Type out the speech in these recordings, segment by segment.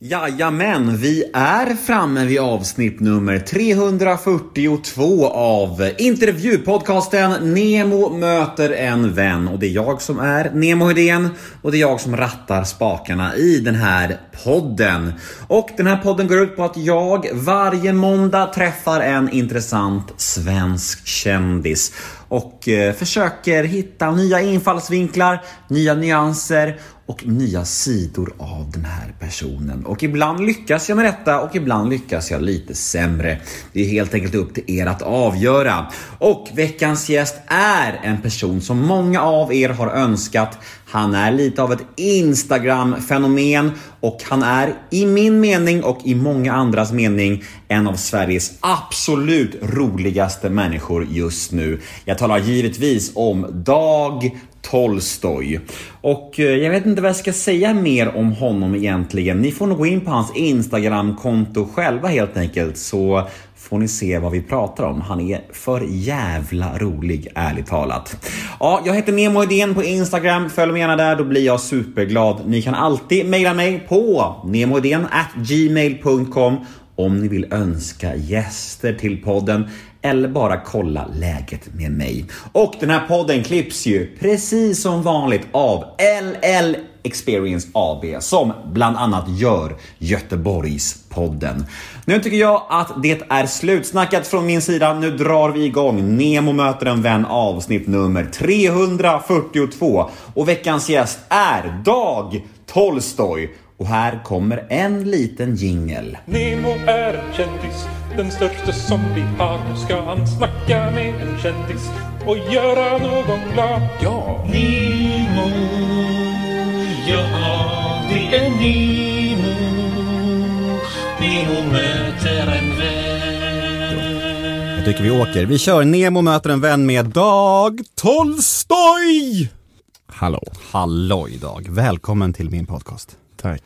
Jajamän, vi är framme vid avsnitt nummer 342 av intervjupodcasten Nemo möter en vän. Och det är jag som är Nemo Hedén och det är jag som rattar spakarna i den här podden. Och den här podden går ut på att jag varje måndag träffar en intressant svensk kändis och eh, försöker hitta nya infallsvinklar, nya nyanser och nya sidor av den här personen. Och ibland lyckas jag med detta och ibland lyckas jag lite sämre. Det är helt enkelt upp till er att avgöra. Och veckans gäst är en person som många av er har önskat. Han är lite av ett Instagram-fenomen och han är i min mening och i många andras mening en av Sveriges absolut roligaste människor just nu. Jag talar givetvis om Dag Tolstoj. Och eh, jag vet inte vad jag ska säga mer om honom egentligen. Ni får nog gå in på hans Instagram-konto själva helt enkelt så får ni se vad vi pratar om. Han är för jävla rolig, ärligt talat. Ja, jag heter Nemo Idén på Instagram. Följ mig gärna där, då blir jag superglad. Ni kan alltid mejla mig på gmail.com om ni vill önska gäster till podden eller bara kolla läget med mig. Och den här podden klipps ju precis som vanligt av LL Experience AB som bland annat gör Göteborgspodden. Nu tycker jag att det är slutsnackat från min sida. Nu drar vi igång Nemo möter en vän avsnitt nummer 342 och veckans gäst är Dag Tolstoj. Och här kommer en liten jingel. Nemo är en kändis, den största som vi har. Nu ska han snacka med en kändis och göra någon glad. Ja! Nemo, ja det är Nemo. Nemo möter en vän. Jag tycker vi åker. Vi kör Nemo möter en vän med Dag Tolstoj! Hallå. Halloj Dag, välkommen till min podcast. Tack.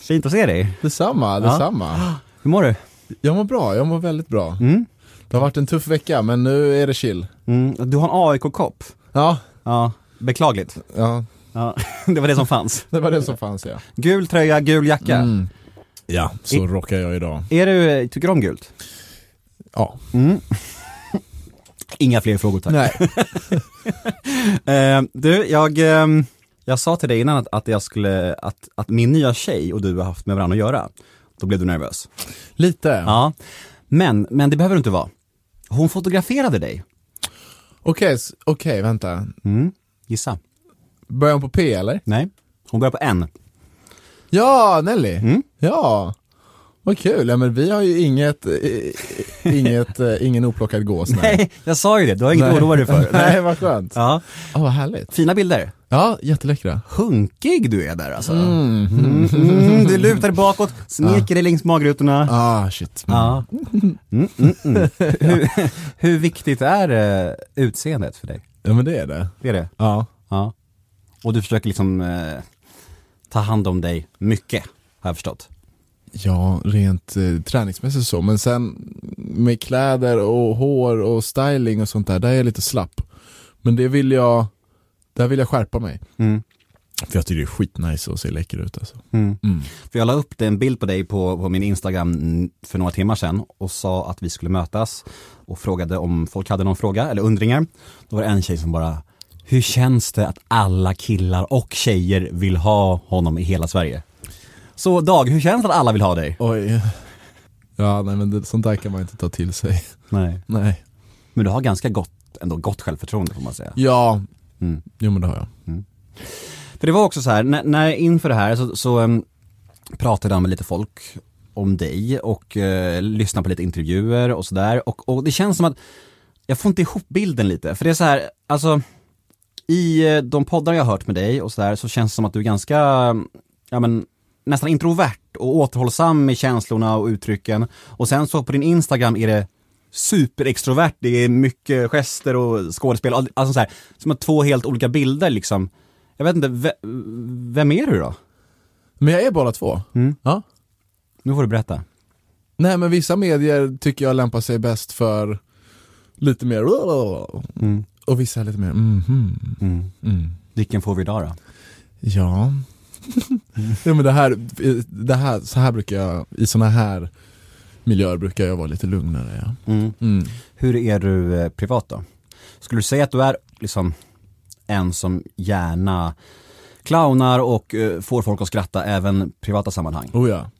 Fint att se dig. Detsamma, detsamma. Hur mår du? Jag mår bra, jag mår väldigt bra. Mm. Det har varit en tuff vecka men nu är det chill. Mm, du har en AIK-kopp. Ja, Ja, beklagligt. ja, Ja, det var det som fanns. det var det som fanns ja. Gul tröja, gul jacka. Mm. Ja, så I- rockar jag idag. Är du, tycker du om gult? Ja. Mm. Inga fler frågor tack. Nej. Eh, du, jag, ehm, jag sa till dig innan att, att jag skulle, att, att min nya tjej och du har haft med varandra att göra. Då blev du nervös. Lite. Ja. Men, men det behöver du inte vara. Hon fotograferade dig. Okej, s- okej, vänta. Mm. Gissa. Börjar hon på P eller? Nej. Hon börjar på N. Ja, Nelly. Mm. Ja. Vad kul, ja men vi har ju inget, eh, inget, eh, ingen oplockad gås. Nej, Nej, jag sa ju det. Du har inget att oroa dig för. Nej, vad skönt. Ja. Ja, vad härligt. Fina bilder. Ja, jätteläckra. Hunkig du är där alltså. Mm. Mm, mm, du lutar dig bakåt, smeker dig längs magrutorna. Ah, shit. Ja. Mm, mm, mm. Hur, hur viktigt är eh, utseendet för dig? Ja men det är det. Det är det? Ja. Ja. Och du försöker liksom eh, ta hand om dig mycket, har jag förstått. Ja, rent eh, träningsmässigt så, men sen med kläder och hår och styling och sånt där, där är jag lite slapp. Men det vill jag, där vill jag skärpa mig. Mm. För jag tycker det är skitnice att se läcker ut alltså. Mm. Mm. För jag la upp en bild på dig på, på min Instagram för några timmar sedan och sa att vi skulle mötas och frågade om folk hade någon fråga eller undringar. Då var det en tjej som bara, hur känns det att alla killar och tjejer vill ha honom i hela Sverige? Så Dag, hur känns det att alla vill ha dig? Oj. Ja, nej men det, sånt där kan man inte ta till sig. Nej. Nej. Men du har ganska gott, ändå gott självförtroende får man säga. Ja, Mm. jo men det har jag. För det var också så här, när, när inför det här så, så um, pratade jag med lite folk om dig och uh, lyssnade på lite intervjuer och sådär och, och det känns som att jag får inte ihop bilden lite, för det är så här, alltså i eh, de poddar jag har hört med dig och sådär så känns det som att du är ganska, ja men nästan introvert och återhållsam med känslorna och uttrycken och sen så på din Instagram är det superextrovert, det är mycket gester och skådespel, alltså så här, som att två helt olika bilder liksom. Jag vet inte, ve- vem är du då? Men jag är båda två. Mm. Ja. Nu får du berätta. Nej men vissa medier tycker jag lämpar sig bäst för lite mer Mm. och vissa lite mer mhm. Mm. Mm. Vilken får vi idag då? Ja. ja men det här, det här, så här brukar jag, i såna här miljöer brukar jag vara lite lugnare. Ja. Mm. Mm. Hur är du eh, privat då? Skulle du säga att du är liksom en som gärna clownar och eh, får folk att skratta även privata sammanhang? Oh ja.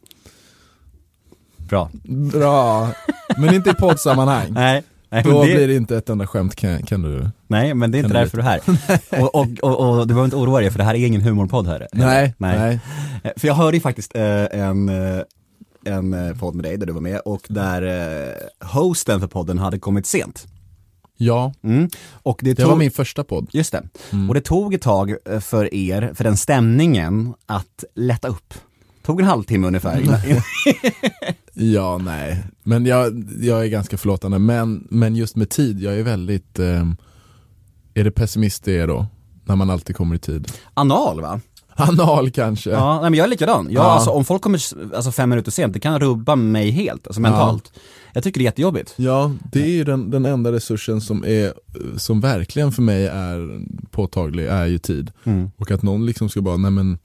Bra. Bra, men inte i poddsammanhang. Nej, nej, Då det, blir det inte ett enda skämt kan, kan du? nej men det är inte kan du därför du är här. och, och, och, och du behöver inte oroa dig för det här är ingen humorpodd här. Nej, nej. nej. Eh, För jag hörde ju faktiskt eh, en, en eh, podd med dig där du var med och där eh, hosten för podden hade kommit sent. Ja, Mm. Och det, det tog, var min första podd. Just det. Mm. Och det tog ett tag eh, för er, för den stämningen, att lätta upp. Tog en halvtimme ungefär. Ja, nej. Men jag, jag är ganska förlåtande. Men, men just med tid, jag är väldigt, ehm, är det pessimist det är då? När man alltid kommer i tid. Anal va? Anal kanske. Ja, nej, men jag är likadan. Jag, Ja. alltså, om folk kommer alltså, fem minuter sent, det kan rubba mig helt, alltså mentalt. Jag tycker det är jättejobbigt. Ja, det är ju den, den enda resursen som är, som verkligen för mig är påtaglig, är ju tid. Mm. Och att någon liksom ska bara, nej men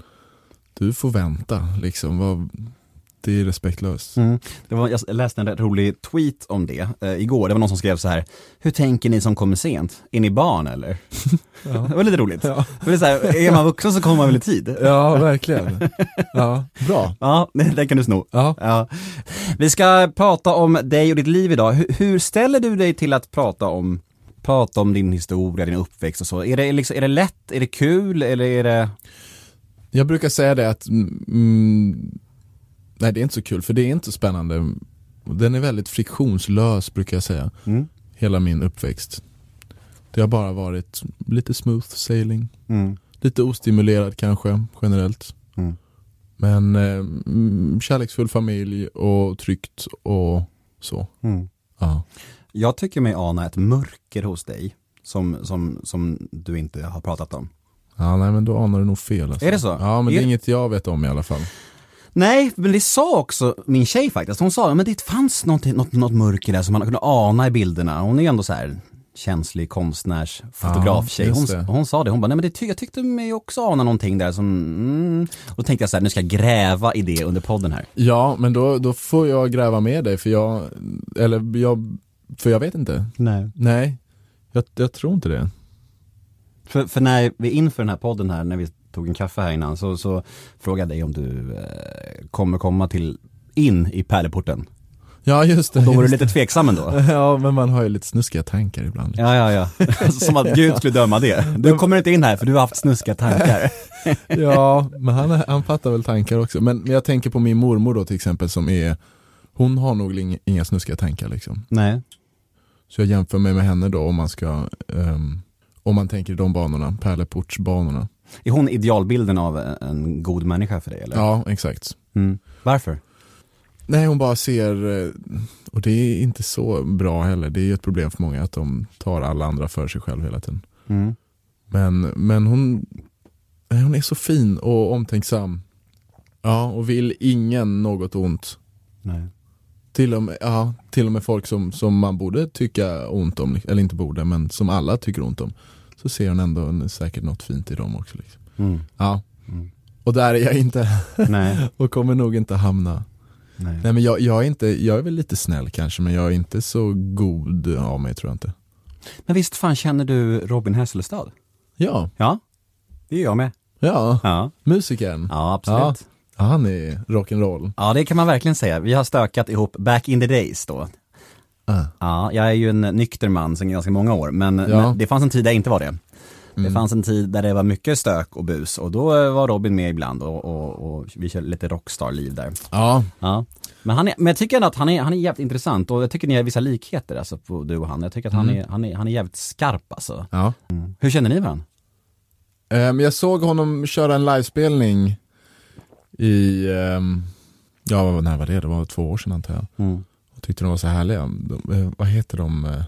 du får vänta liksom. Vad, det är respektlöst. Mm. Det var, jag läste en rätt rolig tweet om det eh, igår. Det var någon som skrev så här. Hur tänker ni som kommer sent? Är ni barn eller? det var lite roligt. Ja. För det är, så här, är man vuxen så kommer man väl i tid? Ja, verkligen. Ja, bra. Ja, den kan du sno. Ja. Ja. Vi ska prata om dig och ditt liv idag. Hur, hur ställer du dig till att prata om, prata om din historia, din uppväxt och så? Är det, liksom, är det lätt, är det kul eller är det... Jag brukar säga det att, mm, nej det är inte så kul för det är inte spännande. Den är väldigt friktionslös brukar jag säga. Mm. Hela min uppväxt. Det har bara varit lite smooth sailing. Mm. Lite ostimulerad kanske generellt. Mm. Men eh, kärleksfull familj och tryggt och så. Mm. Ja. Jag tycker mig ana ett mörker hos dig som, som, som du inte har pratat om. ja, nej men då anar du nog fel. Alltså. Är det så? Ja, men det Är- är inget jag vet om i alla fall. Nej, men det sa också min tjej faktiskt. Hon sa, men det fanns något, något, något mörker där som man kunde ana i bilderna. Hon är ju ändå så här känslig konstnärsfotograf-tjej. Ja, Hon, hon sa det, hon bara, nej men det ty- jag tyckte mig också ana någonting där som, mm. Och då tänkte jag så här, nu ska jag gräva i det under podden här. Ja, men då, då får jag gräva med dig för jag, eller jag, för jag vet inte. Nej. Nej, jag, jag tror inte det. För, för när vi inför den här podden här, när vi tog en kaffe här innan, så, så frågade jag dig om du eh, kommer komma till, in i pärleporten. Ja, just det. Då var du lite tveksam ändå. Ja, men man har ju lite snuskiga tankar ibland. Ja, ja, ja. Som att Gud skulle döma det. Du kommer inte in här för du har haft snuskiga tankar. Ja, men han, han fattar väl tankar också. Men, jag tänker på min mormor då till exempel som är, hon har nog inga, snuskiga tankar liksom. Nej. Så jag jämför mig med henne då om man ska, ehm, om man tänker de banorna, pärleportsbanorna. Är hon idealbilden av en god människa för dig eller? Ja, exakt. Mm. Varför? Nej, hon bara ser, eh, och det är inte så bra heller. Det är ju ett problem för många att de tar alla andra för sig själv hela tiden. Mm. Men, men hon, hon är så fin och omtänksam. Ja, och vill ingen något ont. Nej. Till och med, ja, till och med folk som, som man borde tycka ont om, eller inte borde, men som alla tycker ont om. Så ser hon ändå en, säkert något fint i dem också. Liksom. Mm. Ja. Mm. Och där är jag inte, Nej. och kommer nog inte hamna. Nej. Nej men jag, jag, är inte, jag är väl lite snäll kanske, men jag är inte så god av mig tror jag inte. Men visst fan känner du Robin Hesselstad? Ja, Ja. Det är jag med. ja, Ja. musikern. Ja, absolut. Ja, han är rock'n'roll. Ja, det kan man verkligen säga. Vi har stökat ihop back in the days då. Ah. Ja, jag är ju en nykter man sedan ganska många år, men, Ja. men det fanns en tid där jag inte var det. Det Mm. fanns en tid där det var mycket stök och bus och då eh, var Robin med ibland och, och, och vi körde lite rockstar-liv där. Ja, Ja. Men, han är, men jag tycker ändå att han är, han är jävligt intressant och jag tycker ni har vissa likheter alltså på du och han. Jag tycker att han, Mm. är, han, är, han är jävligt skarp alltså. ja. Hur känner ni varandra? Um, jag såg honom köra en livespelning i, ehm, ja när var det? Det var två år sedan antar jag. Mm. Jag tyckte de var så härliga. De, eh, vad heter de? Eh,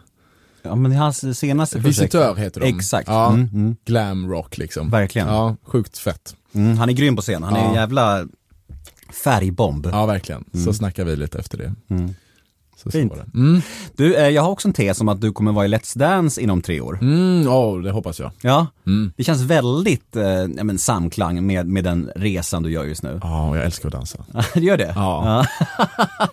Ja men är hans senaste projekt. Visitör heter de. Exakt. Ja, Mm, mm. glam rock liksom. Verkligen. Ja, sjukt fett. Mm, han är grym på scen, han är Ja. en jävla färgbomb. Ja, verkligen. Mm. Så snackar vi lite efter det. Mm. Så, så Fint. det. Mm. Du, eh, jag har också en tes om att du kommer vara i Let's Dance inom tre år. Mm, ja, det hoppas jag. Ja, Mm. det känns väldigt eh, ja, men, samklang med, med den resan du gör just nu. Ja, jag älskar att dansa. det gör det? Ja. Ja.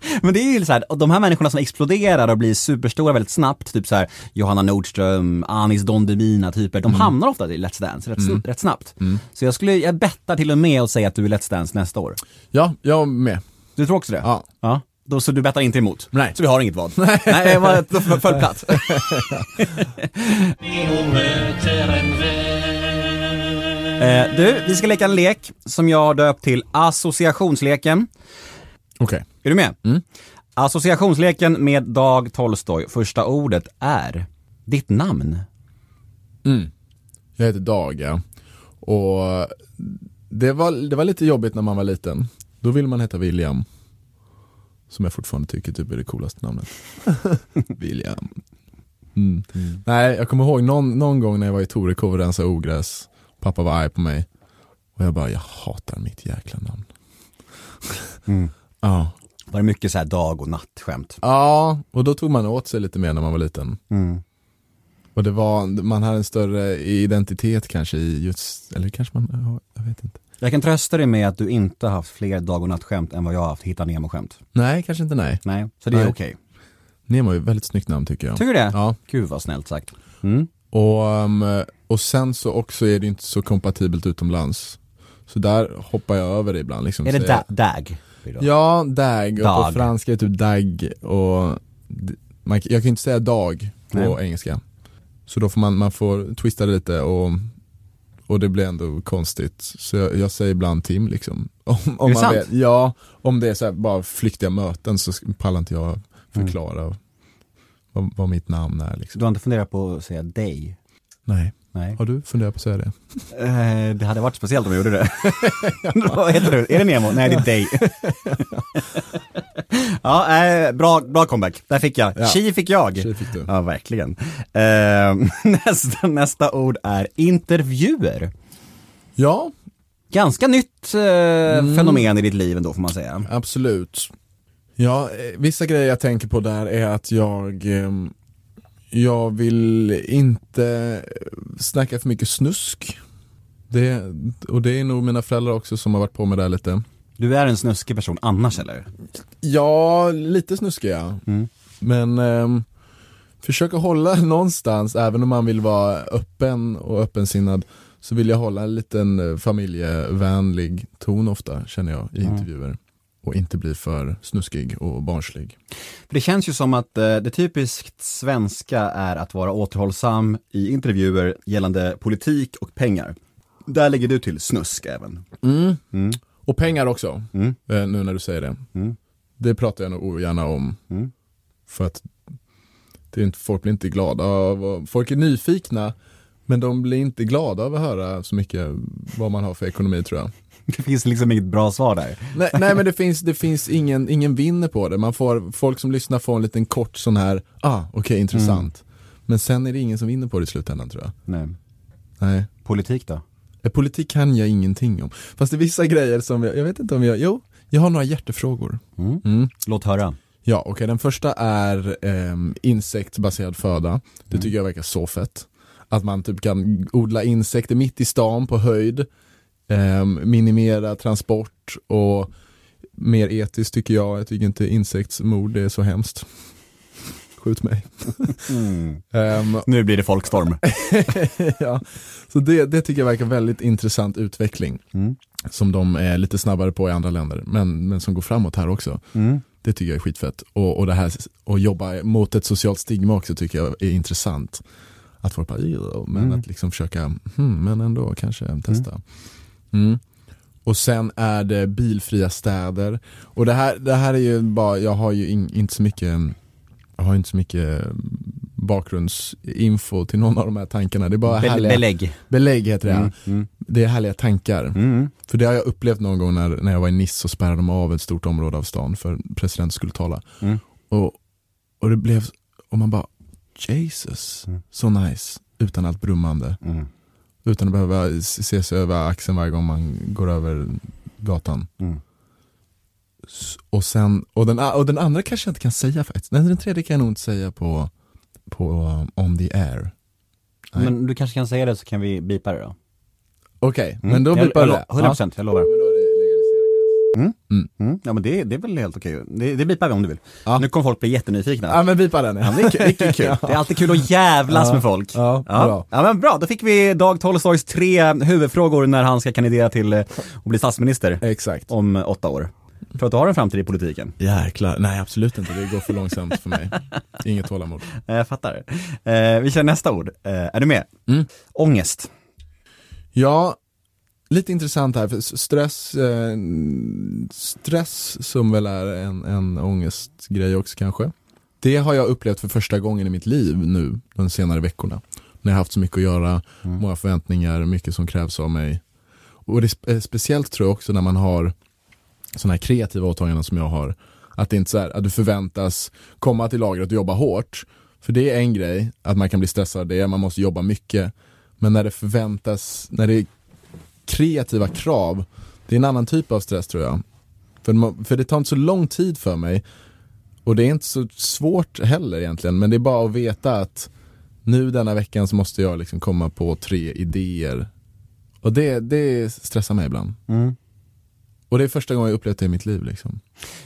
men det är ju så här, de här människorna som exploderar och blir superstora väldigt snabbt, typ så här Johanna Nordström, Anis Don Demina typer, de hamnar ofta i Let's Dance rätt, sn- rätt snabbt. Så jag skulle, jag bettar till och med och säga att du är Let's Dance nästa år. Ja, jag med. Du tror också det? Ja. ja. Då, så du bettar inte emot? Nej. Så vi har inget val? Nej, Nej jag var en vän. eh, du, vi ska leka en lek som jag har döpt till associationsleken. Okej. Är du med? Mm. Associationsleken med Dag Tolstoj. Första ordet är ditt namn. Mm. Jag heter Dag, ja. Och det var, det var lite jobbigt när man var liten. Då ville man heta William. Som jag fortfarande tycker typ är det coolaste namnet. William. Mm. Nej, jag kommer ihåg någon, någon gång när jag var i Torekov och rensade ogräs. Pappa var arg på mig. Och jag bara, jag hatar mitt jäkla namn. Ja. Var det mycket så här dag och nattskämt? Ja, och då tog man åt sig lite mer när man var liten. Mm. Och det var, man hade en större identitet kanske i just, eller kanske man, ja, jag vet inte. Jag kan trösta dig med att du inte har haft fler dag och nattskämt än vad jag har haft Hitta Nemo-skämt. Nej, kanske inte nej. Nej, så det är Nej. okej. Nemo är ett väldigt snyggt namn tycker jag. Tycker du det? Ja, Gud vad snällt sagt. Mm. och, um, och sen så också är det inte så kompatibelt utomlands. Så där hoppar jag över det ibland. Liksom, Är det da- dag? Ja, dag. Och Dag. på franska är det typ dag. Och man, jag kan inte säga dag på Nej. engelska. Så då får man, man får twista det lite och, och det blir ändå konstigt. Så jag, jag säger ibland Tim liksom. Om, om man? Vet, ja, om det är så här bara flyktiga möten så pallar inte jag förklara vad, vad mitt namn är liksom. Du har inte funderat på att säga dig? Nej, Nej. har du funderat på att säga det? Eh, det hade varit speciellt om jag gjorde det. Vad heter du? Är det Nemo? Nej, det är dig. ja, eh, bra, bra comeback. Där fick jag. Ja. Chi fick jag. Tjej fick du. Ja, verkligen. Eh, nästa, nästa ord är intervjuer. Ja, Ganska nytt eh, fenomen i ditt liv ändå får man säga. Absolut. Ja, eh, vissa grejer jag tänker på där är att jag ehm, Jag vill inte snacka för mycket snusk. Det, och det är nog mina föräldrar också som har varit på med det här lite. Du är en snuskig person annars eller? Ja, lite snuskig ja. Mm. Men ehm, försöka hålla någonstans, även om man vill vara öppen och öppensinnad, så vill jag hålla en liten eh, familjevänlig ton ofta, känner jag, i Mm. Och inte bli för snuskig och barnslig. För det känns ju som att eh, det typiskt svenska är att vara återhållsam i intervjuer gällande politik och pengar. Där lägger du till snusk även. Mm. Och pengar också, Mm. eh, nu när du säger det. Mm. Det pratar jag nog ogärna om. Mm. För att det är inte, folk blir inte glada av, folk är nyfikna, men de blir inte glada av att höra så mycket vad man har för ekonomi tror jag. Det finns liksom inget bra svar där. Nej, nej men det finns, det finns ingen, ingen vinner på det. Man får, folk som lyssnar får en liten kort sån här, ah okej intressant. Men sen är det ingen som vinner på det i slutändan tror jag. Nej. Nej. Politik då? Eh, Politik kan jag ingenting om. Fast det är vissa grejer som jag, jag vet inte om jag, jo, jag har några hjärtefrågor. Mm. Mm. Låt höra. Ja, okej den första är ehm, insektsbaserad föda. Det tycker jag verkar så fett. Att man typ kan odla insekter mitt i stan på höjd, ehm, minimera transport och mer etiskt tycker jag. Jag tycker inte insektsmord är så hemskt. Skjut mig. Ehm, Nu blir det folkstorm. ja. Så det, det tycker jag verkar väldigt intressant utveckling. Mm. Som de är lite snabbare på i andra länder, men, men som går framåt här också. Mm. Det tycker jag är skitfett. Och, och det här att jobba mot ett socialt stigma också tycker jag är intressant. Att folk bara, men Mm. att liksom försöka, hmm, men ändå kanske testa. Mm. Och sen är det bilfria städer. Och det här, det här är ju bara, jag har ju in, inte så mycket, jag har inte så mycket bakgrundsinfo till någon av de här tankarna. Det är bara Be- härliga, belägg. belägg heter det. Mm. Mm. Det är härliga tankar. Mm. För det har jag upplevt någon gång när, när jag var i Nice så spärrade de av ett stort område av stan för presidenten skulle tala. Mm. Och, och det blev, och man bara, Jesus, Mm. så nice. Utan allt brummande. Utan att behöva se sig över axeln varje gång man går över gatan. Mm. Och sen, och den, och den andra kanske jag inte kan säga faktiskt. Nej, den tredje kan jag nog inte säga på, på um, On the Air. Nej. Men du kanske kan säga det så kan vi bipa det då. Okej, Mm. men då jag, bipar jag, det. 100% jag lovar. Mm. Mm. Ja men det, det är väl helt okej. Det, det bipar vi om du vill. Ja. Nu kommer folk bli jättenyfikna. Ja men bipa den Ja, det, är kul, det är kul. Det är alltid kul att jävlas Ja. med folk. Ja, ja. bra. ja men bra, då fick vi Dag Tolstojs tre huvudfrågor när han ska kandidera till eh, att bli statsminister Exakt. om åtta år. Tror du att du har en framtid i politiken? Jäklar, nej absolut inte, det går för långsamt för mig. Inget tålamod. Jag fattar. Eh, vi kör nästa ord. Eh, är du med? Mm. Ångest. Ja, lite intressant här, för stress, eh, stress som väl är en, en ångestgrej också kanske. Det har jag upplevt för första gången i mitt liv nu, de senare veckorna. När jag haft så mycket att göra, många förväntningar, mycket som krävs av mig. Och det är spe- speciellt tror jag också när man har sådana här kreativa åtaganden som jag har. Att det inte är så här, att du förväntas komma till lagret och jobba hårt. För det är en grej, att man kan bli stressad det, man måste jobba mycket. Men när det förväntas, när det kreativa krav, det är en annan typ av stress tror jag. För, för det tar inte så lång tid för mig. Och det är inte så svårt heller egentligen, men det är bara att veta att nu denna veckan så måste jag liksom komma på tre idéer. Och det, det stressar mig ibland. Mm. Och det är första gången jag upplevt det i mitt liv liksom.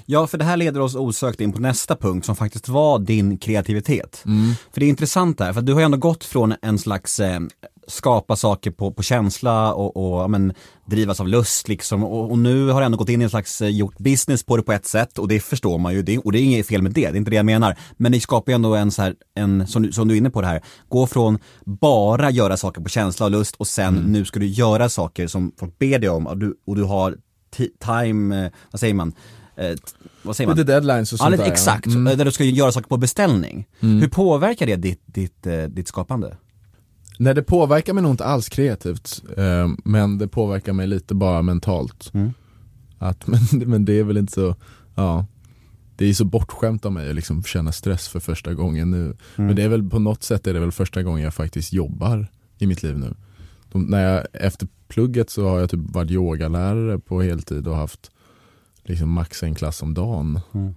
Ja, för det här leder oss osökt in på nästa punkt som faktiskt var din kreativitet. Mm. För det är intressant där, för du har ju ändå gått från en slags eh, skapa saker på, på känsla och, och ja, men, drivas av lust liksom och, och nu har du ändå gått in i en slags eh, gjort business på det på ett sätt och det förstår man ju det, och det är inget fel med det, det är inte det jag menar. Men ni skapar ju ändå en så här, en, som, du- som du är inne på det här, gå från bara göra saker på känsla och lust och sen Mm. nu ska du göra saker som folk ber dig om och du, och du har time, eh, vad säger man? Eh, vad säger man? Deadlines och Ja, sånt lite där. exakt. Mm. Där du ska göra saker på beställning. Hur påverkar det ditt, ditt, eh, ditt skapande? Nej det påverkar mig nog inte alls kreativt. Eh, men det påverkar mig lite bara mentalt. Mm. Att, men, men det är väl inte så, ja. Det är så bortskämt av mig att liksom känna stress för första gången nu. Men det är väl på något sätt är det väl första gången jag faktiskt jobbar i mitt liv nu. De, när jag, efter plugget så har jag typ varit yogalärare på heltid och haft liksom max en klass om dagen. Mm.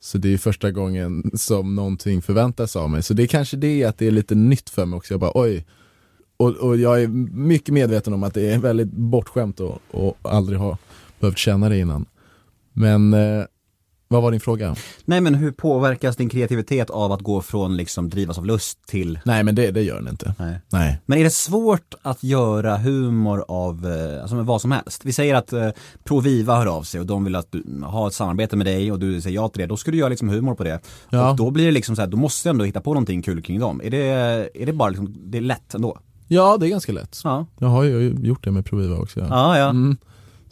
Så det är första gången som någonting förväntas av mig. Så det är kanske det att det är lite nytt för mig också. Jag bara oj. Och, och jag är mycket medveten om att det är väldigt bortskämt och, och aldrig har behövt känna det innan. Men eh, vad var din fråga? Nej men hur påverkas din kreativitet av att gå från liksom drivas av lust till Nej men det, det gör den inte. Nej. Nej. Men är det svårt att göra humor av eh, alltså vad som helst? Vi säger att eh, Proviva hör av sig och de vill att du har ett samarbete med dig och du säger ja till det. Då ska du göra liksom humor på det. Ja. Och då blir det liksom så här, då måste du ändå hitta på någonting kul kring dem. Är det, är det bara liksom, det är lätt ändå? Ja det är ganska lätt. Ja. Jag har ju gjort det med Proviva också. Ja, ja. Mm.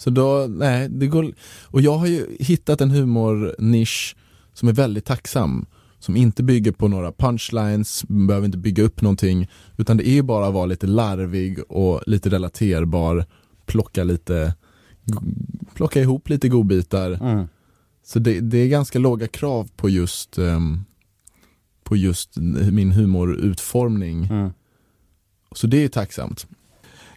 Så då, nej, det går, och jag har ju hittat en humornisch som är väldigt tacksam. Som inte bygger på några punchlines, behöver inte bygga upp någonting. Utan det är ju bara att vara lite larvig och lite relaterbar, plocka lite, plocka ihop lite godbitar. Mm. Så det, det är ganska låga krav på just, ehm, på just min humorutformning. Mm. Så det är ju tacksamt.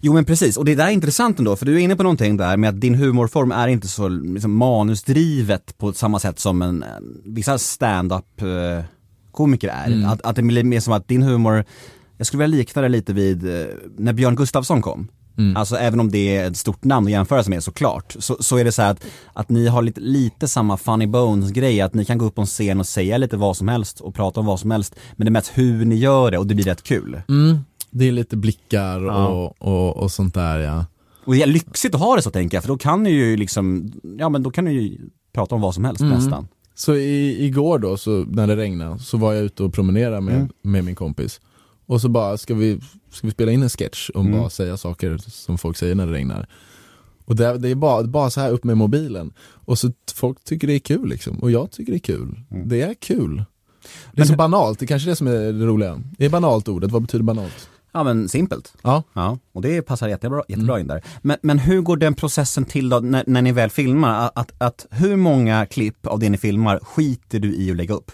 Jo men precis, och det där är intressant ändå, för du är inne på någonting där med att din humorform är inte så liksom, manusdrivet på samma sätt som en, vissa stand-up eh, komiker är. Att, att det blir mer som att din humor, jag skulle vilja likna det lite vid eh, när Björn Gustafsson kom. Alltså även om det är ett stort namn att jämföra sig med såklart, så, så är det så här att, att ni har lite, lite samma funny bones grej, att ni kan gå upp på en scen och säga lite vad som helst och prata om vad som helst, men det är mest hur ni gör det och det blir rätt kul. Mm. Det är lite blickar Ja. och, och, och sånt där ja. Och det är lyxigt att ha det så tänker jag, för då kan du ju liksom, ja men då kan du ju prata om vad som helst nästan. Så i, igår då, så, när det regnade, så var jag ute och promenerade med, Mm. med min kompis. Och så bara, ska vi, ska vi spela in en sketch och Mm. bara säga saker som folk säger när det regnar. Och det, det är bara, bara så här upp med mobilen. Och så folk tycker det är kul liksom. Och jag tycker det är kul. Det är kul. Det är Mm. Men- så banalt, det är kanske det som är det roliga. Är banalt ordet? Vad betyder banalt? Ja men simpelt. Ja. Ja, och det passar jättebra, jättebra in där. Men, men hur går den processen till då när, när ni väl filmar? Att, att, hur många klipp av det ni filmar skiter du i att lägga upp?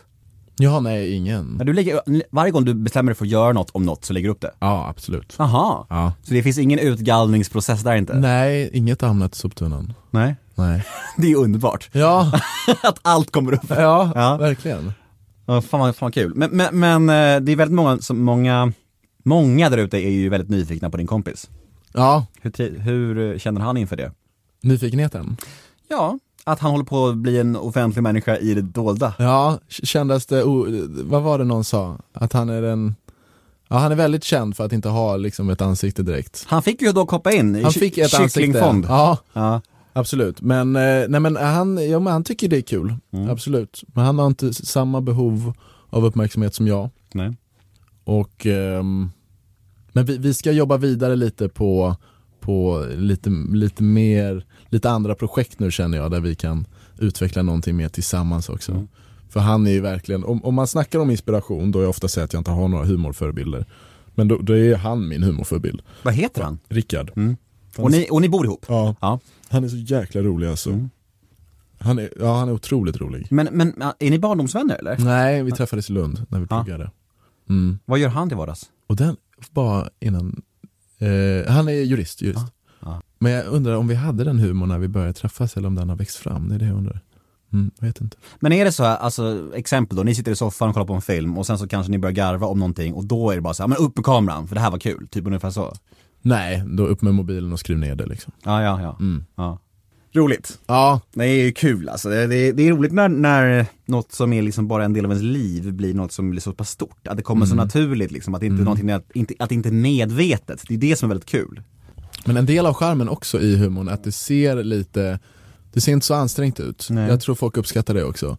Ja, nej, ingen. Du lägger, varje gång du bestämmer dig för att göra något om något så lägger du upp det? Ja, absolut. Aha. Ja. Så det finns ingen utgallningsprocess där inte? Nej, inget hamnat i soptunnan. Nej. Nej. Det är underbart. Ja, att allt kommer upp. ja, Ja. verkligen. Ja, fan, fan kul. Men, men, men eh, det är väldigt många, som, många, många där ute är ju väldigt nyfikna på din kompis. Ja, Hur, hur känner han inför det? nyfikenheten. Ja, att han håller på att bli en offentlig människa i det dolda. Ja, kändes det, o- vad var det någon sa? Att han är den, ja han är väldigt känd för att inte ha liksom ett ansikte direkt. Han fick ju dock hoppa in i Han fick ett kycklingfond. Ja, Ja. absolut. Men, eh, nej men han, ja, men han tycker det är kul. Absolut. Men han har inte samma behov av uppmärksamhet som jag. Nej. Och, ehm, men vi, vi ska jobba vidare lite på, på lite, lite mer, lite andra projekt nu känner jag där vi kan utveckla någonting mer tillsammans också. För han är ju verkligen, om, om man snackar om inspiration då är jag ofta säger att jag inte har några humorförebilder. Men då, då är han min humorförebild. Vad heter han? Rickard. Och ni, och ni bor ihop? Ja, Ja. han är så jäkla rolig alltså. Han, är, ja, han är otroligt rolig. Men, men är ni barndomsvänner eller? Nej, vi träffades i Lund när vi Ja. Mm. Vad gör han till vardags? Och den, bara innan, eh, han är jurist, jurist. Ja. Men jag undrar om vi hade den humorn när vi började träffas eller om den har växt fram, det är det jag undrar. Mm, jag vet inte. Men är det så här, alltså exempel då, ni sitter i soffan och kollar på en film och sen så kanske ni börjar garva om någonting och då är det bara så här, men upp med kameran för det här var kul, typ ungefär så. Nej, då upp med mobilen och skriv ner det liksom. Ja, ja, ja. Mm. Roligt. Ja, Det är ju kul alltså, det, det, det är roligt när, när något som är liksom bara en del av ens liv blir något som blir så pass stort. Att det kommer så naturligt liksom, att det inte är någonting, att, inte, att inte är medvetet. Det är det som är väldigt kul. men en del av charmen också i humorn är att det ser lite, det ser inte så ansträngt ut. Nej. Jag tror folk uppskattar det också.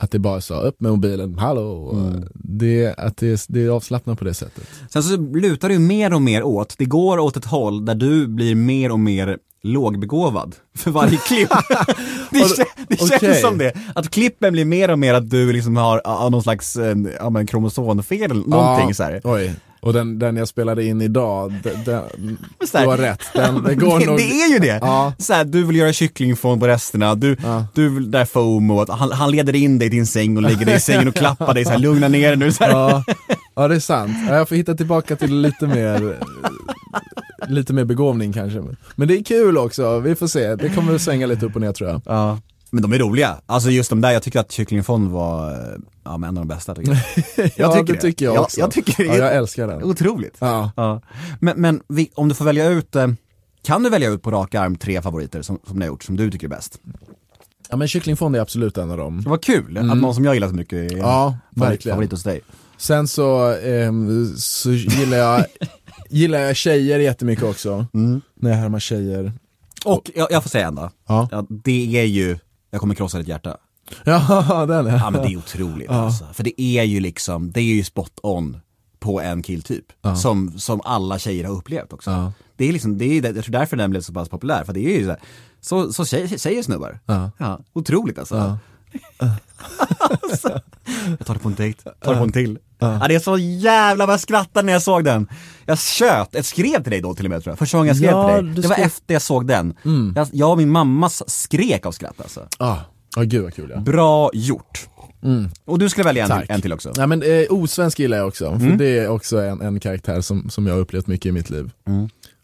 Att det bara är så, upp med mobilen, hallå. Det, att det, det är avslappnat på det sättet. Sen så lutar det ju mer och mer åt, det går åt ett håll där du blir mer och mer lågbegåvad för varje klipp. det, Och- kä- det känns okej. som det. Att klippen blir mer och mer att du liksom har ja, någon slags eh, ja, men kromosomfel någonting Ja, så här. Oj, och den, den jag spelade in idag, den, du har rätt. Den, den går det, nog... det är ju det! Ja. Så här, du vill göra kycklingfond på resterna, du, Ja. du vill där FOMO, att han, han leder in dig i din säng och lägger dig i sängen och klappar dig så här, lugna ner dig nu så här. Ja, ja, det är sant. Ja, Jag får hitta tillbaka till lite mer lite mer begåvning kanske. Men det är kul också, vi får se. Det kommer att svänga lite upp och ner tror jag. Ja. Men de är roliga. Alltså just de där, jag tycker att Kycklingfond var ja, en av de bästa tycker jag. ja, tycker det tycker jag Ja, också. jag tycker det ja, jag älskar den. Otroligt. Ja. Ja. Men, men vi, om du får välja ut, eh, kan du välja ut på rak arm tre favoriter som, som ni har gjort, som du tycker är bäst? ja, men kycklingfond är absolut en av dem. Det var kul att någon som jag gillar så mycket är Ja, favorit, favorit hos dig. Sen så, ehm, så gillar jag Gillar jag tjejer jättemycket också, när jag härmar tjejer. Och jag, jag får säga en då. Ja. Ja, det är ju, jag kommer krossa ditt hjärta. Ja, den är. Ja men det är otroligt alltså. För det är ju liksom, det är ju spot on på en killtyp. Som, som alla tjejer har upplevt också. Ja. Det är liksom, det är, jag tror därför den blev så pass populär. För det är ju så, här, så, så tjejer, tjejer snubbar. Ja. otroligt alltså. Ja. Alltså, jag tar det på en dejt, tar det på en till. Ja. det är så jävla vad jag skrattade när jag såg den. Jag tjöt, jag skrev till dig då till och med tror jag. Första gången jag skrev Ja, till dig. Det var skrev- efter jag såg den. Jag, jag och min mamma skrek av skratt alltså. Ah, ja, gud vad kul ja. Bra gjort. Och du skulle välja en till, en till också. Nej men eh, osvensk gillar jag också, för det är också en, en karaktär som, som jag har upplevt mycket i mitt liv.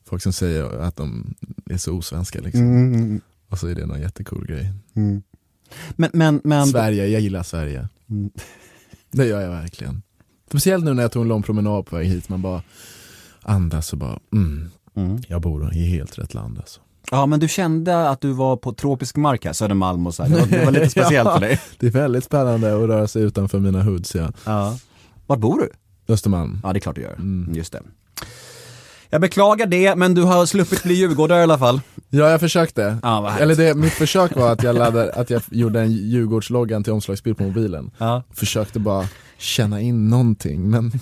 Folk som säger att de är så osvenska liksom. Och så är det någon jättecool grej. Men, men, men Sverige, jag gillar Sverige. Det gör jag verkligen. Speciellt nu när jag tog en lång promenad på väg hit, man bara andas och bara, mm, jag bor i helt rätt land alltså. ja men du kände att du var på tropisk mark här, Södermalm och så här. Det var, det var lite speciellt för dig. Det är väldigt spännande att röra sig utanför mina hoods, ja. Ja. Var bor du? Östermalm. Ja det är klart du gör. Just det. Jag beklagar det, men du har sluppit bli djurgårdare i alla fall. Ja, jag försökte. Härligt. Eller det, mitt försök var att jag, laddade, att jag gjorde en Djurgårdsloggan till omslagsbild på mobilen. Ja. Försökte bara känna in någonting, men,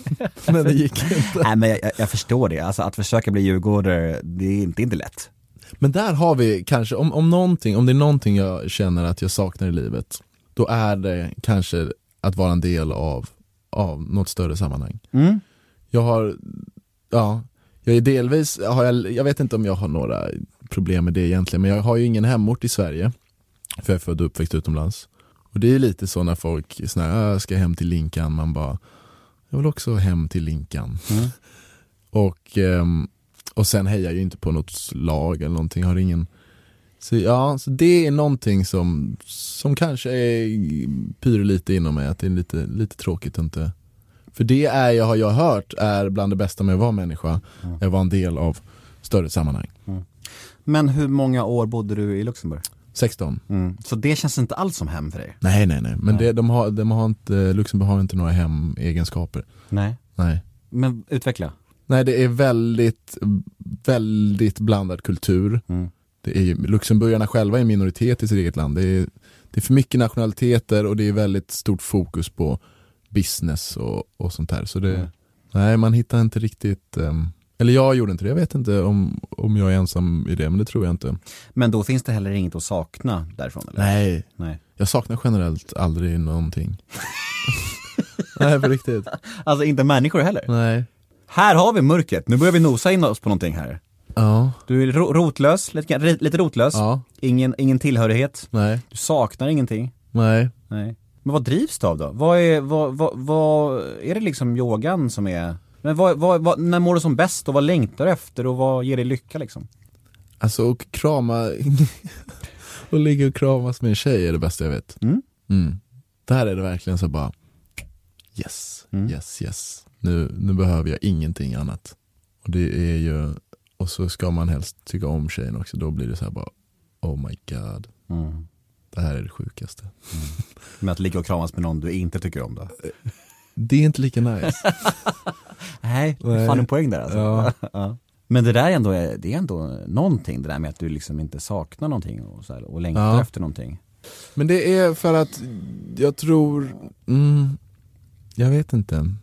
men det gick inte. Nej men jag, jag- jag förstår det, alltså att försöka bli djurgårdare, det är inte, inte lätt. Men där har vi kanske, om, om någonting, om det är någonting jag känner att jag saknar i livet, då är det kanske att vara en del av, av något större sammanhang. Mm. Jag har, ja, jag är delvis, har jag, jag vet inte om jag har några problem med det egentligen, men jag har ju ingen hemort i Sverige, för jag är född och uppväxt utomlands. Och det är lite så när folk såna "Ah, jag ska hem till Linkan, man bara, jag vill också hem till Linkan. Mm. och, ehm, och sen hejar jag ju inte på något lag eller någonting, har ingen så ja, så det är någonting som, som kanske är, pyr lite inom mig, att det är lite, lite tråkigt att inte För det är, jag har jag hört, är bland det bästa med att vara människa, att vara en del av större sammanhang. Men hur många år bodde du i Luxemburg? 16. Mm. Så det känns inte alls som hem för dig? Nej nej nej, men Det, de har, de har inte, Luxemburg har inte några hemegenskaper. Nej. Nej. Men utveckla. Nej det är väldigt, väldigt blandad kultur. Mm. Det är, Luxemburgarna själva är minoritet i sitt eget land. Det är, det är för mycket nationaliteter och det är väldigt stort fokus på business och, och sånt här. Så det, Mm. nej man hittar inte riktigt, ehm, eller jag gjorde inte det, jag vet inte om, om jag är ensam i det, men det tror jag inte. Men då finns det heller inget att sakna därifrån eller? Nej, Nej. jag saknar generellt aldrig någonting. nej på riktigt. Alltså inte människor heller? Nej. Här har vi mörkret, nu börjar vi nosa in oss på någonting här. Ja, Du är ro- rotlös, lite, lite rotlös, ja, ingen, ingen tillhörighet, nej, du saknar ingenting. nej. Nej. Men vad drivs du av då? Vad är, vad, vad, vad, är det liksom yogan som är, men vad, vad, vad, när mår du som bäst och vad längtar du efter och vad ger dig lycka liksom? Alltså och krama och ligga och kramas med en tjej är det bästa jag vet. Mm. Mm. Där är det verkligen så bara yes, Mm. yes, yes. Nu, nu behöver jag ingenting annat. Och det är ju, och så ska man helst tycka om tjejen också, då blir det så här bara oh my god, Mm. Det här är det sjukaste. Med att ligga och kramas med någon du inte tycker om då? Det är inte lika nice. Nej, är Nej. fan en poäng där alltså. Ja. Ja. Men det där är ändå, det är ändå någonting det där med att du liksom inte saknar någonting och, så här, och längtar Ja. efter någonting. Men det är för att jag tror, mm, jag vet inte.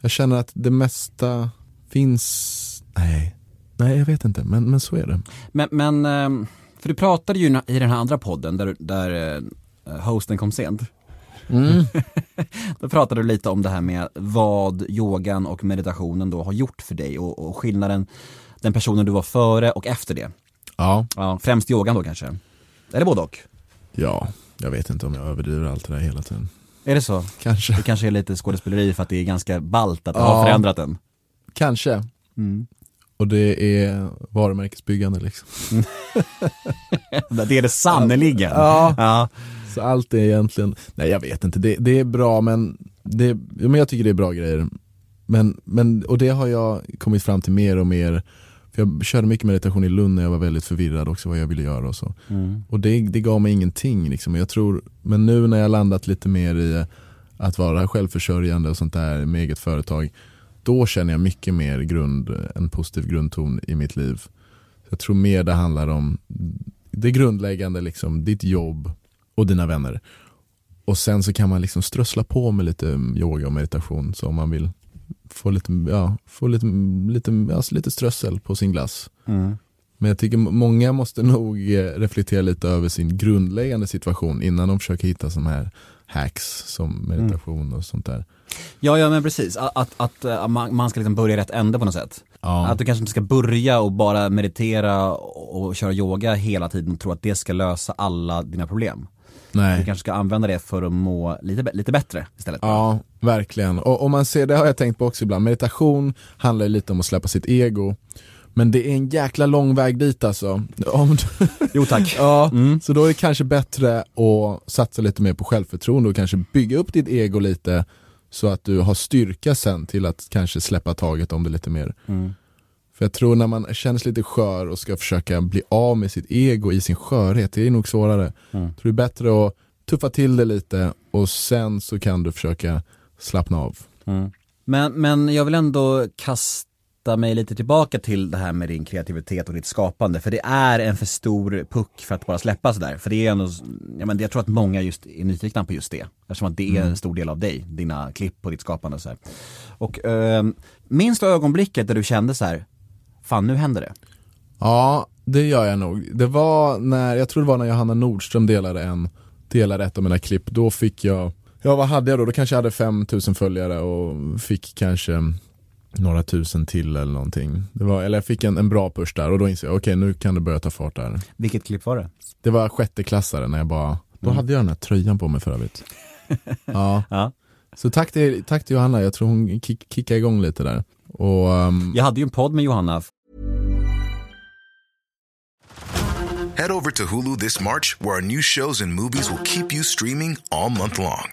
Jag känner att det mesta finns, nej, nej jag vet inte, men, men så är det. Men, men ehm, för du pratade ju i den här andra podden där, där eh, hosten kom sent. Mm. Då pratade du lite om det här med vad yogan och meditationen då har gjort för dig och, och skillnaden, den personen du var före och efter det. Ja, Ja, främst yogan då kanske? Eller både och? ja, jag vet inte om jag överdriver allt det där hela tiden. Är det så? Kanske, Det kanske är lite skådespeleri för att det är ganska ballt att Ja. ha förändrat den. kanske. Mm. Och det är varumärkesbyggande liksom. Det är det sannerligen. Ja. Ja. Så allt är egentligen, nej jag vet inte, det, det är bra men, det, men jag tycker det är bra grejer. Men, men, och det har jag kommit fram till mer och mer, för jag körde mycket meditation i Lund när jag var väldigt förvirrad också vad jag ville göra och så. Mm. Och det, det gav mig ingenting liksom. Jag tror, men nu när jag landat lite mer i att vara självförsörjande och sånt där med eget företag, då känner jag mycket mer grund, en positiv grundton i mitt liv. Jag tror mer det handlar om det grundläggande, liksom, ditt jobb och dina vänner. Och sen så kan man liksom strössla på med lite yoga och meditation så om man vill få lite, ja, få lite, lite, alltså lite strössel på sin glass. Mm. Men jag tycker många måste nog eh, reflektera lite över sin grundläggande situation innan de försöker hitta sådana här hacks som meditation och sånt där. Ja, ja men precis. Att, att, att eh, man, ska liksom börja i rätt ände på något sätt. Ja. Att du kanske inte ska börja och bara meditera och, och köra yoga hela tiden och tro att det ska lösa alla dina problem. Du Nej. kanske ska använda det för att må lite, lite bättre istället. Ja, verkligen. Och om man ser, det har jag tänkt på också ibland, meditation handlar lite om att släppa sitt ego. Men det är en jäkla lång väg dit alltså. Om du, Jo tack. ja, Mm. Så då är det kanske bättre att satsa lite mer på självförtroende och kanske bygga upp ditt ego lite så att du har styrka sen till att kanske släppa taget om det lite mer. Mm. För jag tror när man känns lite skör och ska försöka bli av med sitt ego i sin skörhet, det är nog svårare. Mm. Jag tror det är bättre att tuffa till det lite och sen så kan du försöka slappna av. Mm. Men, men jag vill ändå kasta mig lite tillbaka till det här med din kreativitet och ditt skapande. För det är en för stor puck för att bara släppa sådär. För det är ändå, ja, men jag tror att många just är nyfikna på just det. Eftersom att det är en stor del av dig, dina klipp och ditt skapande. Så här. Och eh, minns du ögonblicket där du kände så här, fan nu händer det. Ja, det gör jag nog. Det var när, jag tror det var när Johanna Nordström delade en, delade ett av mina klipp, då fick jag, ja vad hade jag då? Då kanske jag hade 5000 följare och fick kanske några tusen till eller någonting. Det var, eller jag fick en, en bra push där och då insåg jag, okej nu kan det börja ta fart där. Vilket klipp var det? Det var sjätteklassare när jag bara Då hade jag den här tröjan på mig för övrigt. ja. Ja. Så tack till, tack till Johanna, jag tror hon kick, kickade igång lite där. Och ehm, Jag hade ju en podd med Johanna Head over to Hulu this March, where our new shows and movies will keep you streaming all month long.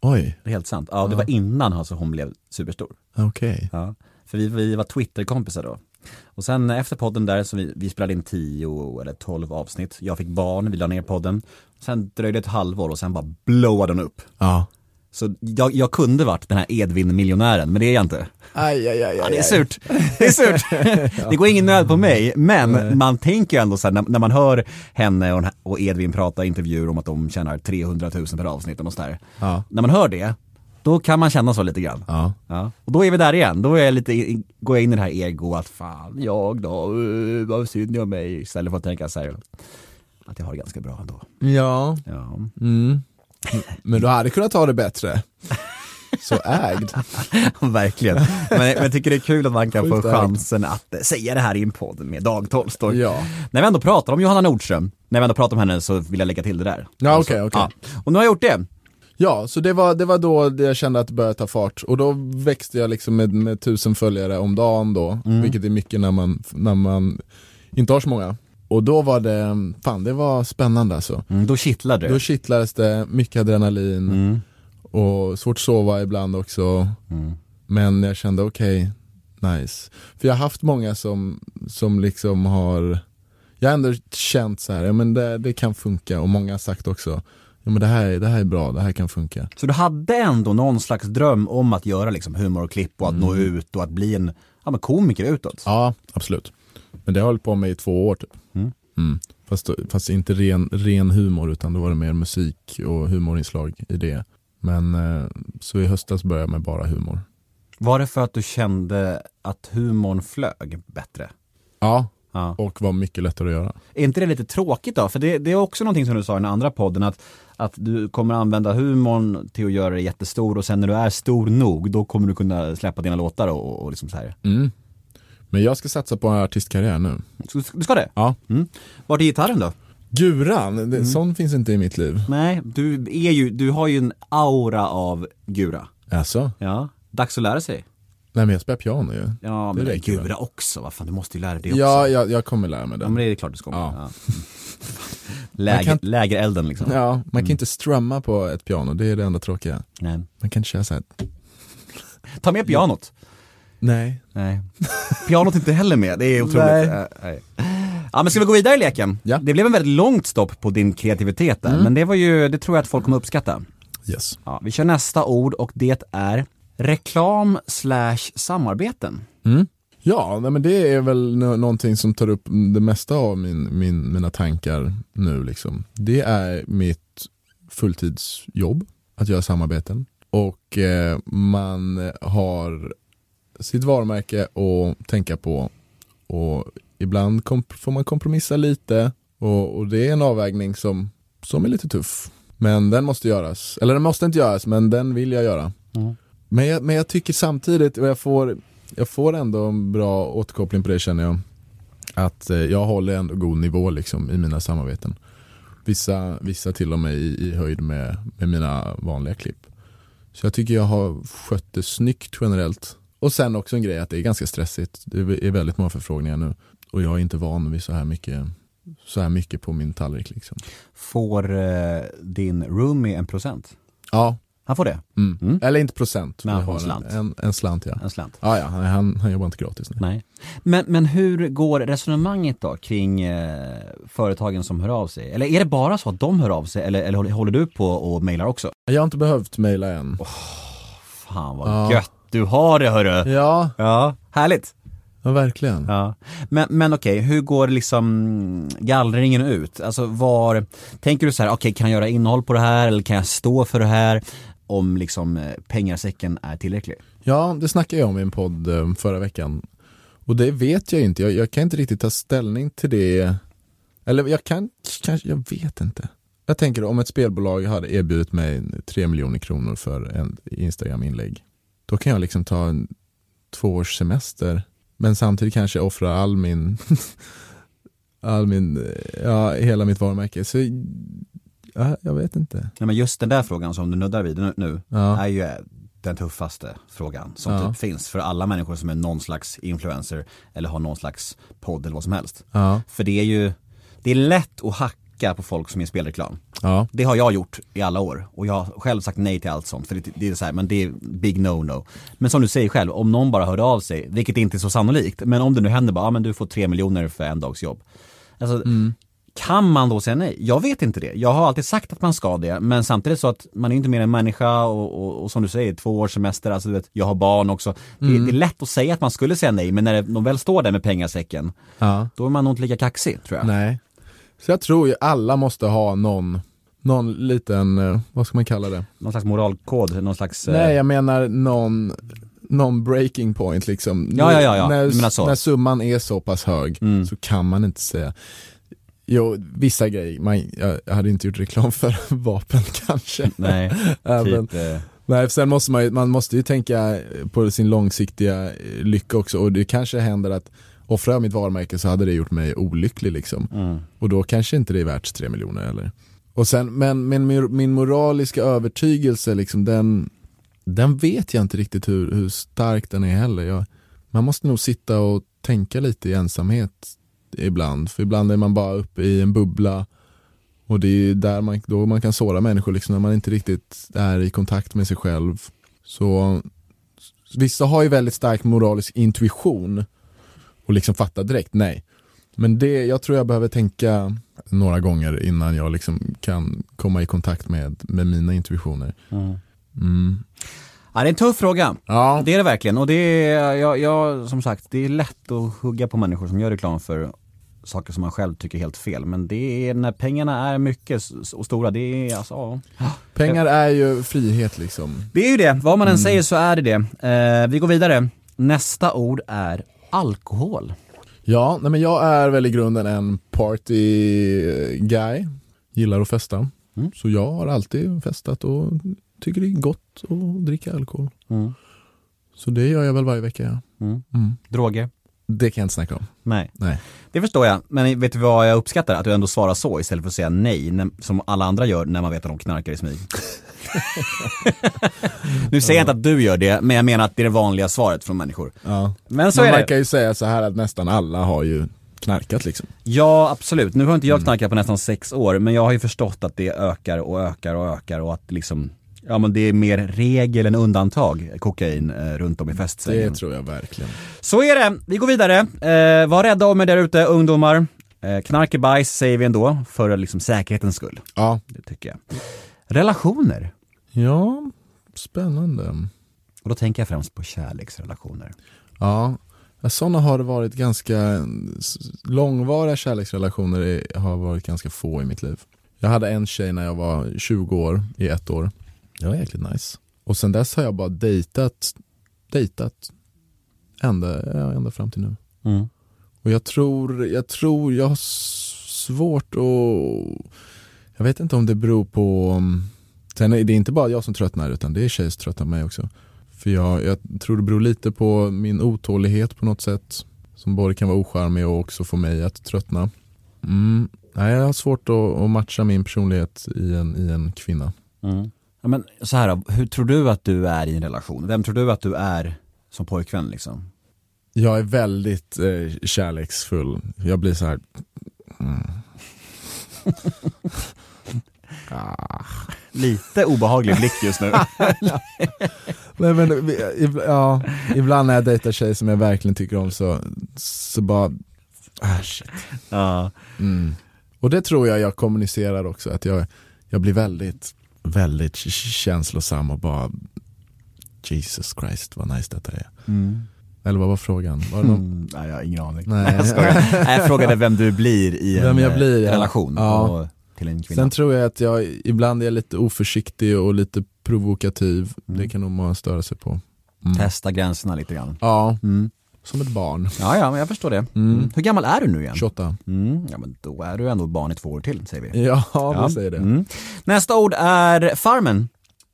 Oj, Det är helt sant. Ja, det var innan alltså hon blev superstor. okej. Ja. För vi, vi var Twitter-kompisar då. Och sen efter podden där, så vi, vi spelade in 10 eller 12 avsnitt. Jag fick barn, vi la ner podden. Sen dröjde ett halvår och sen bara blowade den upp. Ja. Så jag, jag kunde varit den här Edvin-miljonären, men det är jag inte. Aj, aj, aj, Ja, det är surt. Det är surt. Det går ingen nöd på mig, men man tänker ju ändå så här, när, när man hör henne och, Edvin prata i intervjuer om att de tjänar 300 000 per avsnitt och sådär. Ja. När man hör det, då kan man känna så lite grann. Ja. Ja. Och då är vi där igen, då är jag lite, går jag in i det här ego att fan, jag då, uh, vad synd jag om mig, istället för att tänka så här, att jag har det ganska bra ändå. Ja, Ja. mm. Men du hade kunnat ha det bättre. Så ägd. Verkligen. Men, jag tycker det är kul att man kan få ägd. chansen att säga det här i en podd med Dag Tolstoy. Ja. När vi ändå pratar om Johanna Nordström, när vi ändå pratar om henne så vill jag lägga till det där. Ja, Alltså, okej, okej. ja. Och nu har jag gjort det. Ja, så det var, det var då det jag kände att det började ta fart och då växte jag liksom med, med tusen följare om dagen då, vilket är mycket när man, när man inte har så många. Och då var det, fan det var spännande alltså. Mm, då kittlade det. Då kittlades det, mycket adrenalin Mm. och svårt att sova ibland också. Mm. Men jag kände okej, nice. För jag har haft många som, som liksom har, jag har ändå känt så här, ja men det, det kan funka och många har sagt också, ja men det här, är- det här är bra, det här kan funka. Så du hade ändå någon slags dröm om att göra liksom humorklipp och att nå ut och att bli en ja, men komiker utåt? Ja, absolut. Men det har jag hållit på med i två år typ. Mm. Mm. Fast, fast inte ren, ren humor utan då var det mer musik och humorinslag i det. Men eh, så i höstas började jag med bara humor. Var det för att du kände att humorn flög bättre? Ja, Ja. och var mycket lättare att göra. Är inte det lite tråkigt då? För det, det är också någonting som du sa i den andra podden att, att du kommer använda humorn till att göra dig jättestor och sen när du är stor nog då kommer du kunna släppa dina låtar och, och liksom så här. Mm. Men jag ska satsa på en artistkarriär nu. Du ska det? Ja. Mm. Vart är gitarren då? Guran, det, sån finns inte i mitt liv. Nej, du, är ju, du har ju en aura av gura. Alltså? Ja, dags att lära sig. Nej men jag spelar piano ju. Ja, Det men räcker gura väl. också, vad fan du måste ju lära dig det också. Ja, jag, jag kommer lära mig det. Ja, men det är klart du ska. Ja. Ja. Läger, kan- Lägerelden liksom. Ja, man kan inte strumma på ett piano, det är det enda tråkiga. Nej. Man kan inte köra så här. Ta med pianot. Nej. Nej. Pianot är inte heller med, det är otroligt. Nej. Äh, nej. Ja men ska vi gå vidare i leken? Ja. Mm. Det blev en väldigt långt stopp på din kreativitet där, men det var ju, det tror jag att folk kommer uppskatta. Yes. Ja, vi kör nästa ord och det är reklam slash samarbeten. Ja, nej, men det är väl nå- någonting som tar upp det mesta av min, min, mina tankar nu. Liksom. Det är mitt fulltidsjobb, att göra samarbeten. Och eh, man har sitt varumärke att tänka på. Och ibland får man kompromissa lite. Och, och det är en avvägning som, som är lite tuff. Men den måste göras. Eller den måste inte göras, men den vill jag göra. Men, jag, men jag tycker samtidigt, och jag får, jag får ändå en bra återkoppling på det känner jag. Att eh, jag håller ändå god nivå liksom i mina samarbeten. Vissa, vissa till och med i, i höjd med, med mina vanliga klipp. Så jag tycker jag har skött det snyggt generellt. Och sen också en grej att det är ganska stressigt. Det är väldigt många förfrågningar nu. Och jag är inte van vid så här mycket, så här mycket på min tallrik. Liksom. Får eh, din roomie en procent? Ja, Han får det? mm. Mm. eller inte procent. Men han får en slant. En, en, slant ja. En slant? Ja, ja, han, han jobbar inte gratis. Nej. Nej. Men, men hur går resonemanget då kring eh, företagen som hör av sig? Eller är det bara så att de hör av sig eller, eller håller- du på och mejlar också? Jag har inte behövt mejla än. Fan vad Ja. gött du har det hörru! Ja, Ja, härligt! Ja, verkligen. Ja. Men, men okej, hur går liksom gallringen ut? Alltså var, tänker du så här, okej kan jag göra innehåll på det här eller kan jag stå för det här? Om liksom eh, pengasäcken är tillräcklig. Ja, det snackade jag om i en podd eh, förra veckan. Och det vet jag inte, jag, jag kan inte riktigt ta ställning till det. Eller jag kan, kanske, jag vet inte. Jag tänker om ett spelbolag hade erbjudit mig 3 miljoner kronor för en Instagram-inlägg. Då kan jag liksom ta en två års semester. Men samtidigt kanske offra all min, all min, ja hela mitt varumärke. Så ja, jag vet inte. Nej, men just den där frågan som du nuddar vid nu, Ja. är ju den tuffaste frågan som Ja. typ finns för alla människor som är någon slags influencer eller har någon slags podd eller vad som helst. För det är ju, det är lätt att hacka på folk som är spelreklam. ja, Det har jag gjort i alla år och jag har själv sagt nej till allt sånt för det, det är så här, men det är big no-no. Men som du säger själv, om någon bara hörde av sig, vilket inte är så sannolikt, men om det nu händer bara, ja men du får tre miljoner för en dags jobb. Alltså, kan man då säga nej? Jag vet inte det. Jag har alltid sagt att man ska det, men samtidigt så att man är inte mer än människa och, och, och som du säger, två års semester, alltså du vet, jag har barn också. Det, det är lätt att säga att man skulle säga nej, men när de väl står där med pengasäcken, ja. då är man nog inte lika kaxig tror jag. Nej. Så jag tror ju alla måste ha någon, någon liten, eh, vad ska man kalla det? Någon slags moralkod, någon slags... eh, Nej, jag menar någon, någon breaking point liksom. Ja, ja, ja, ja. När, när summan är så pass hög Mm. så kan man inte säga Jo, vissa grejer, man, jag hade inte gjort reklam för vapen kanske. Nej, Även, typ, eh, nej, sen måste man, ju- man måste ju tänka på sin långsiktiga lycka också och det kanske händer att offrar jag mitt varumärke så hade det gjort mig olycklig liksom. mm. Och då kanske inte det är värt 3 miljoner eller. Och sen, men, men min, min moraliska övertygelse, liksom, den, den vet jag inte riktigt hur, hur stark den är heller. Jag, man måste nog sitta och tänka lite i ensamhet ibland. För ibland är man bara uppe i en bubbla och det är där man, då man kan såra människor, liksom, när man inte riktigt är i kontakt med sig själv. Så Vissa har ju väldigt stark moralisk intuition och liksom fattar direkt, nej. Men det, jag tror jag behöver tänka några gånger innan jag liksom kan komma i kontakt med, med mina intuitioner. Mm. Ja, det är en tuff fråga. Ja, Det är det verkligen och det är, jag, jag, som sagt, det är lätt att hugga på människor som gör reklam för saker som man själv tycker är helt fel. Men det är när pengarna är mycket och stora, det är alltså, ja. pengar är ju frihet liksom. Det är ju det, vad man än säger så är det det. Eh, vi går vidare. Nästa ord är alkohol. Ja, nej men jag är väl i grunden en party guy. Gillar att festa. Mm. Så jag har alltid festat och tycker det är gott att dricka alkohol. Mm. Så det gör jag väl varje vecka. Ja. Mm. Mm. Droger? Det kan jag inte snacka om. Nej. Nej. Det förstår jag, men vet du vad jag uppskattar? Att du ändå svarar så istället för att säga nej, som alla andra gör när man vet att de knarkar i smyg. nu säger jag inte att du gör det, men jag menar att det är det vanliga svaret från människor. Ja. Men så Man är det. verkar ju säga så här att nästan alla har ju knarkat liksom. Ja, absolut. Nu har inte jag knarkat på nästan sex år, men jag har ju förstått att det ökar och ökar och ökar och att liksom, ja men det är mer regel än undantag, kokain, eh, runt om i Det festsängen. tror jag verkligen. Så är det, vi går vidare. Eh, var rädda om er där ute, ungdomar. Eh, knark är bajs säger vi ändå, för liksom säkerhetens skull. Ja. Det tycker jag. Relationer. Ja, spännande. Och då tänker jag främst på kärleksrelationer. Ja, sådana har det varit ganska, långvariga kärleksrelationer är- har varit ganska få i mitt liv. Jag hade en tjej när jag var 20 år, i ett år. Det var jäkligt nice. Och sen dess har jag bara dejtat, dejtat ända, ända fram till nu. Mm. Och jag tror, jag tror jag har svårt att, jag vet inte om det beror på, um, sen är det inte bara jag som tröttnar utan det är tjejer som tröttnar på mig också. För jag, jag tror det beror lite på min otålighet på något sätt. Som både kan vara ocharmig och också få mig att tröttna. Mm. Nej, jag har svårt att, att matcha min personlighet i en, i en kvinna. Mm. Ja, men så här hur tror du att du är i en relation? Vem tror du att du är som pojkvän liksom? Jag är väldigt eh, kärleksfull. Jag blir så här. Mm. ah. Lite obehaglig blick just nu. Nej, men, ja, ibland när jag dejtar tjejer som jag verkligen tycker om så, så bara, ah shit. ja. Mm. Och det tror jag jag kommunicerar också, att jag, jag blir väldigt, väldigt känslosam och bara Jesus Christ vad nice detta är. Mm. Eller vad var frågan? Var det någon... Mm, nej, jag har ingen aning. Nej. jag. Nej, jag frågade vem du blir i en jag relation Ja. och till en kvinna. Sen tror jag att jag ibland är lite oförsiktig och lite provokativ. Mm. Det kan nog många störa sig på. Mm. Testa gränserna lite grann. Ja, Mm. som ett barn. Ja, ja, men jag förstår det. Mm. Hur gammal är du nu igen? 28. Mm, ja, men då är du ändå barn i två år till, säger vi. Ja, Ja. vi säger det. Mm. Nästa ord är Farmen.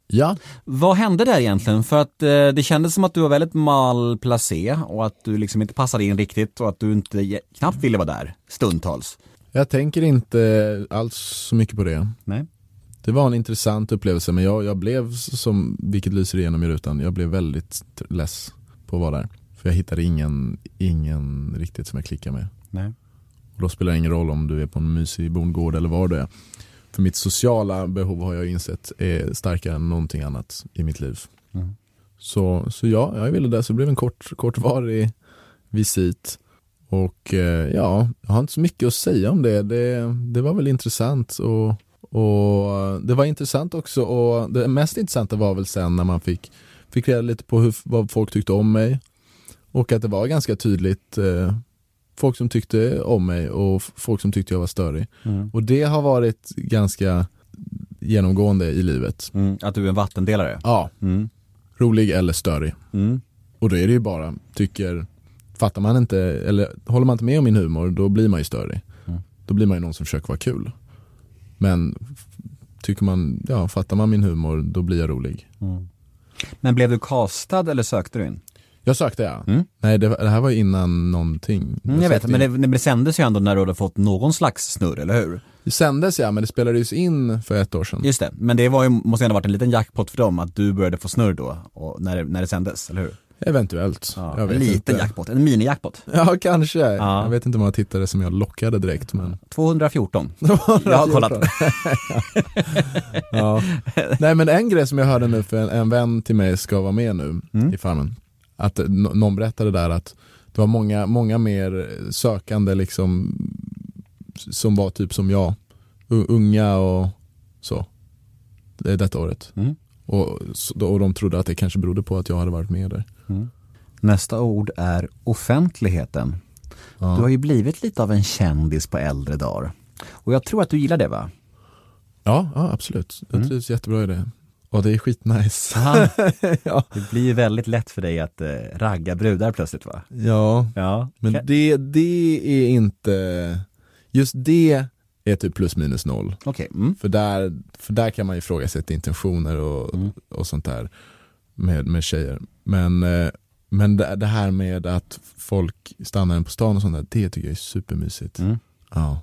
Ja, Vad hände där egentligen? För att eh, det kändes som att du var väldigt malplacé och att du liksom inte passade in riktigt och att du inte knappt ville vara där stundtals. Jag tänker inte alls så mycket på det. Nej. Det var en intressant upplevelse men jag, jag blev som, vilket lyser igenom i rutan, jag blev väldigt less på att vara där. För jag hittade ingen, ingen riktigt som jag klickade med. Nej. Och då spelar det ingen roll om du är på en mysig bondgård eller var du är. För mitt sociala behov har jag insett är starkare än någonting annat i mitt liv. Mm. Så, så ja, jag ville det. Så det blev en kort, kortvarig visit. Och eh, ja, jag har inte så mycket att säga om det. Det, det var väl intressant. Och, och det var intressant också. Och det mest intressanta var väl sen när man fick, fick reda lite på hur, vad folk tyckte om mig. Och att det var ganska tydligt eh, folk som tyckte om mig och folk som tyckte jag var störig. Mm. Och det har varit ganska genomgående i livet. Mm. Att du är en vattendelare. Ja, Mm. rolig eller störig. Mm. Och då är det ju bara, tycker, fattar man inte, eller håller man inte med om min humor, då blir man ju störig. Mm. Då blir man ju någon som försöker vara kul. Men tycker man, ja, fattar man min humor, då blir jag rolig. Men blev du castad eller sökte du in? Jag sökte ja. Mm. Nej, det, det här var innan någonting. Mm, jag vet, sökte men in. det, men det sändes ju ändå när du hade fått någon slags snurr, eller hur? Det sändes ja, men det spelades in för ett år sedan. Just det, men det var ju, måste ändå varit en liten jackpot för dem att du började få snurr då, och när, det, när det sändes, eller hur? Eventuellt. Ja, en liten inte. jackpot, en mini-jackpot. Ja, kanske. Ja. Jag vet inte hur många tittare som jag lockade direkt. Men... 214. Jag har kollat. ja. Nej men en grej som jag hörde nu för en, en vän till mig ska vara med nu Mm. i Farmen. Att nå- någon berättade där att det var många, många mer sökande liksom som var typ som jag. U- unga och så. Det- Detta året. Mm. Och, och de trodde att det kanske berodde på att jag hade varit med där. Nästa ord är offentligheten. Ja. Du har ju blivit lite av en kändis på äldre dagar. Och jag tror att du gillar det va? Ja, ja absolut. Jag Mm. trivs jättebra i det. Och det är skitnice. ja. Det blir ju väldigt lätt för dig att eh, ragga brudar plötsligt va? ja, Ja. men det, det är inte, just det är typ plus minus noll. Okej, mm. För där, för där kan man ifrågasätta intentioner och, Mm. och sånt där med, med tjejer. Men, eh, men det, här med att folk stannar en på stan och sånt där, det tycker jag är supermysigt. Mm. Ja.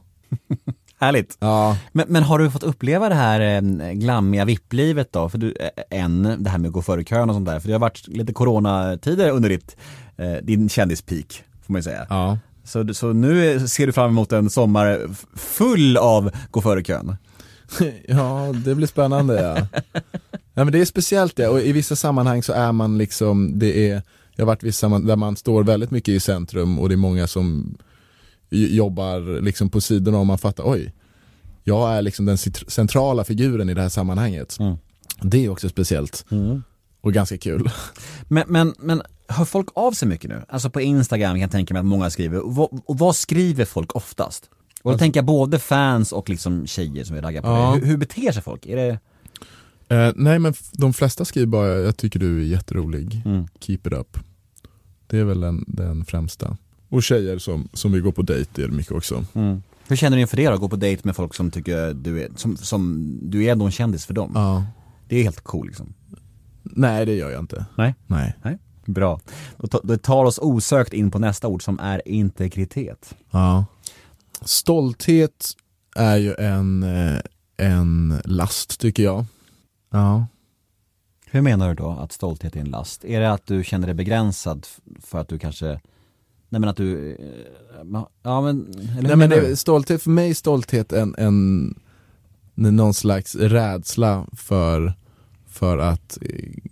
Härligt. Ja. Men, men har du fått uppleva det här eh, glammiga VIP-livet då? För du, eh, än det här med att gå före kön och sånt där. För det har varit lite coronatider under ditt, eh, din kändispeak, får man ju säga. ja. Så, så nu ser du fram emot en sommar full av gå före kön. Ja, det blir spännande ja. ja men det är speciellt det, och i vissa sammanhang så är man liksom, det är, jag har varit i vissa sammanhang där man står väldigt mycket i centrum och det är många som jobbar liksom på sidorna och man fattar, oj, jag är liksom den centrala figuren i det här sammanhanget. Mm. Det är också speciellt och ganska kul. Men, men, men hör folk av sig mycket nu? Alltså på Instagram kan jag tänka mig att många skriver. Och vad, och vad skriver folk oftast? Och då tänker jag både fans och liksom tjejer som vill ragga på Ja. Hur, hur beter sig folk? Är det... Eh, nej men de flesta skriver bara, jag tycker du är jätterolig, Mm. keep it up. Det är väl den, den främsta. Och tjejer som, som vill gå på dejt är det mycket också. Hur känner du inför det då? Gå på dejt med folk som tycker du är, som, som, du är ändå en kändis för dem. Ja. Det är helt cool liksom. Nej det gör jag inte. Nej. Nej. Nej. Bra. Det tar oss osökt in på nästa ord som är integritet. Ja. Stolthet är ju en, eh, en last tycker jag. Ja. Hur menar du då att stolthet är en last? Är det att du känner dig begränsad för att du kanske, nej men att du, eh, ja men, eller Nej, men det, stolthet, för mig är stolthet en, en, någon slags rädsla för, för att eh,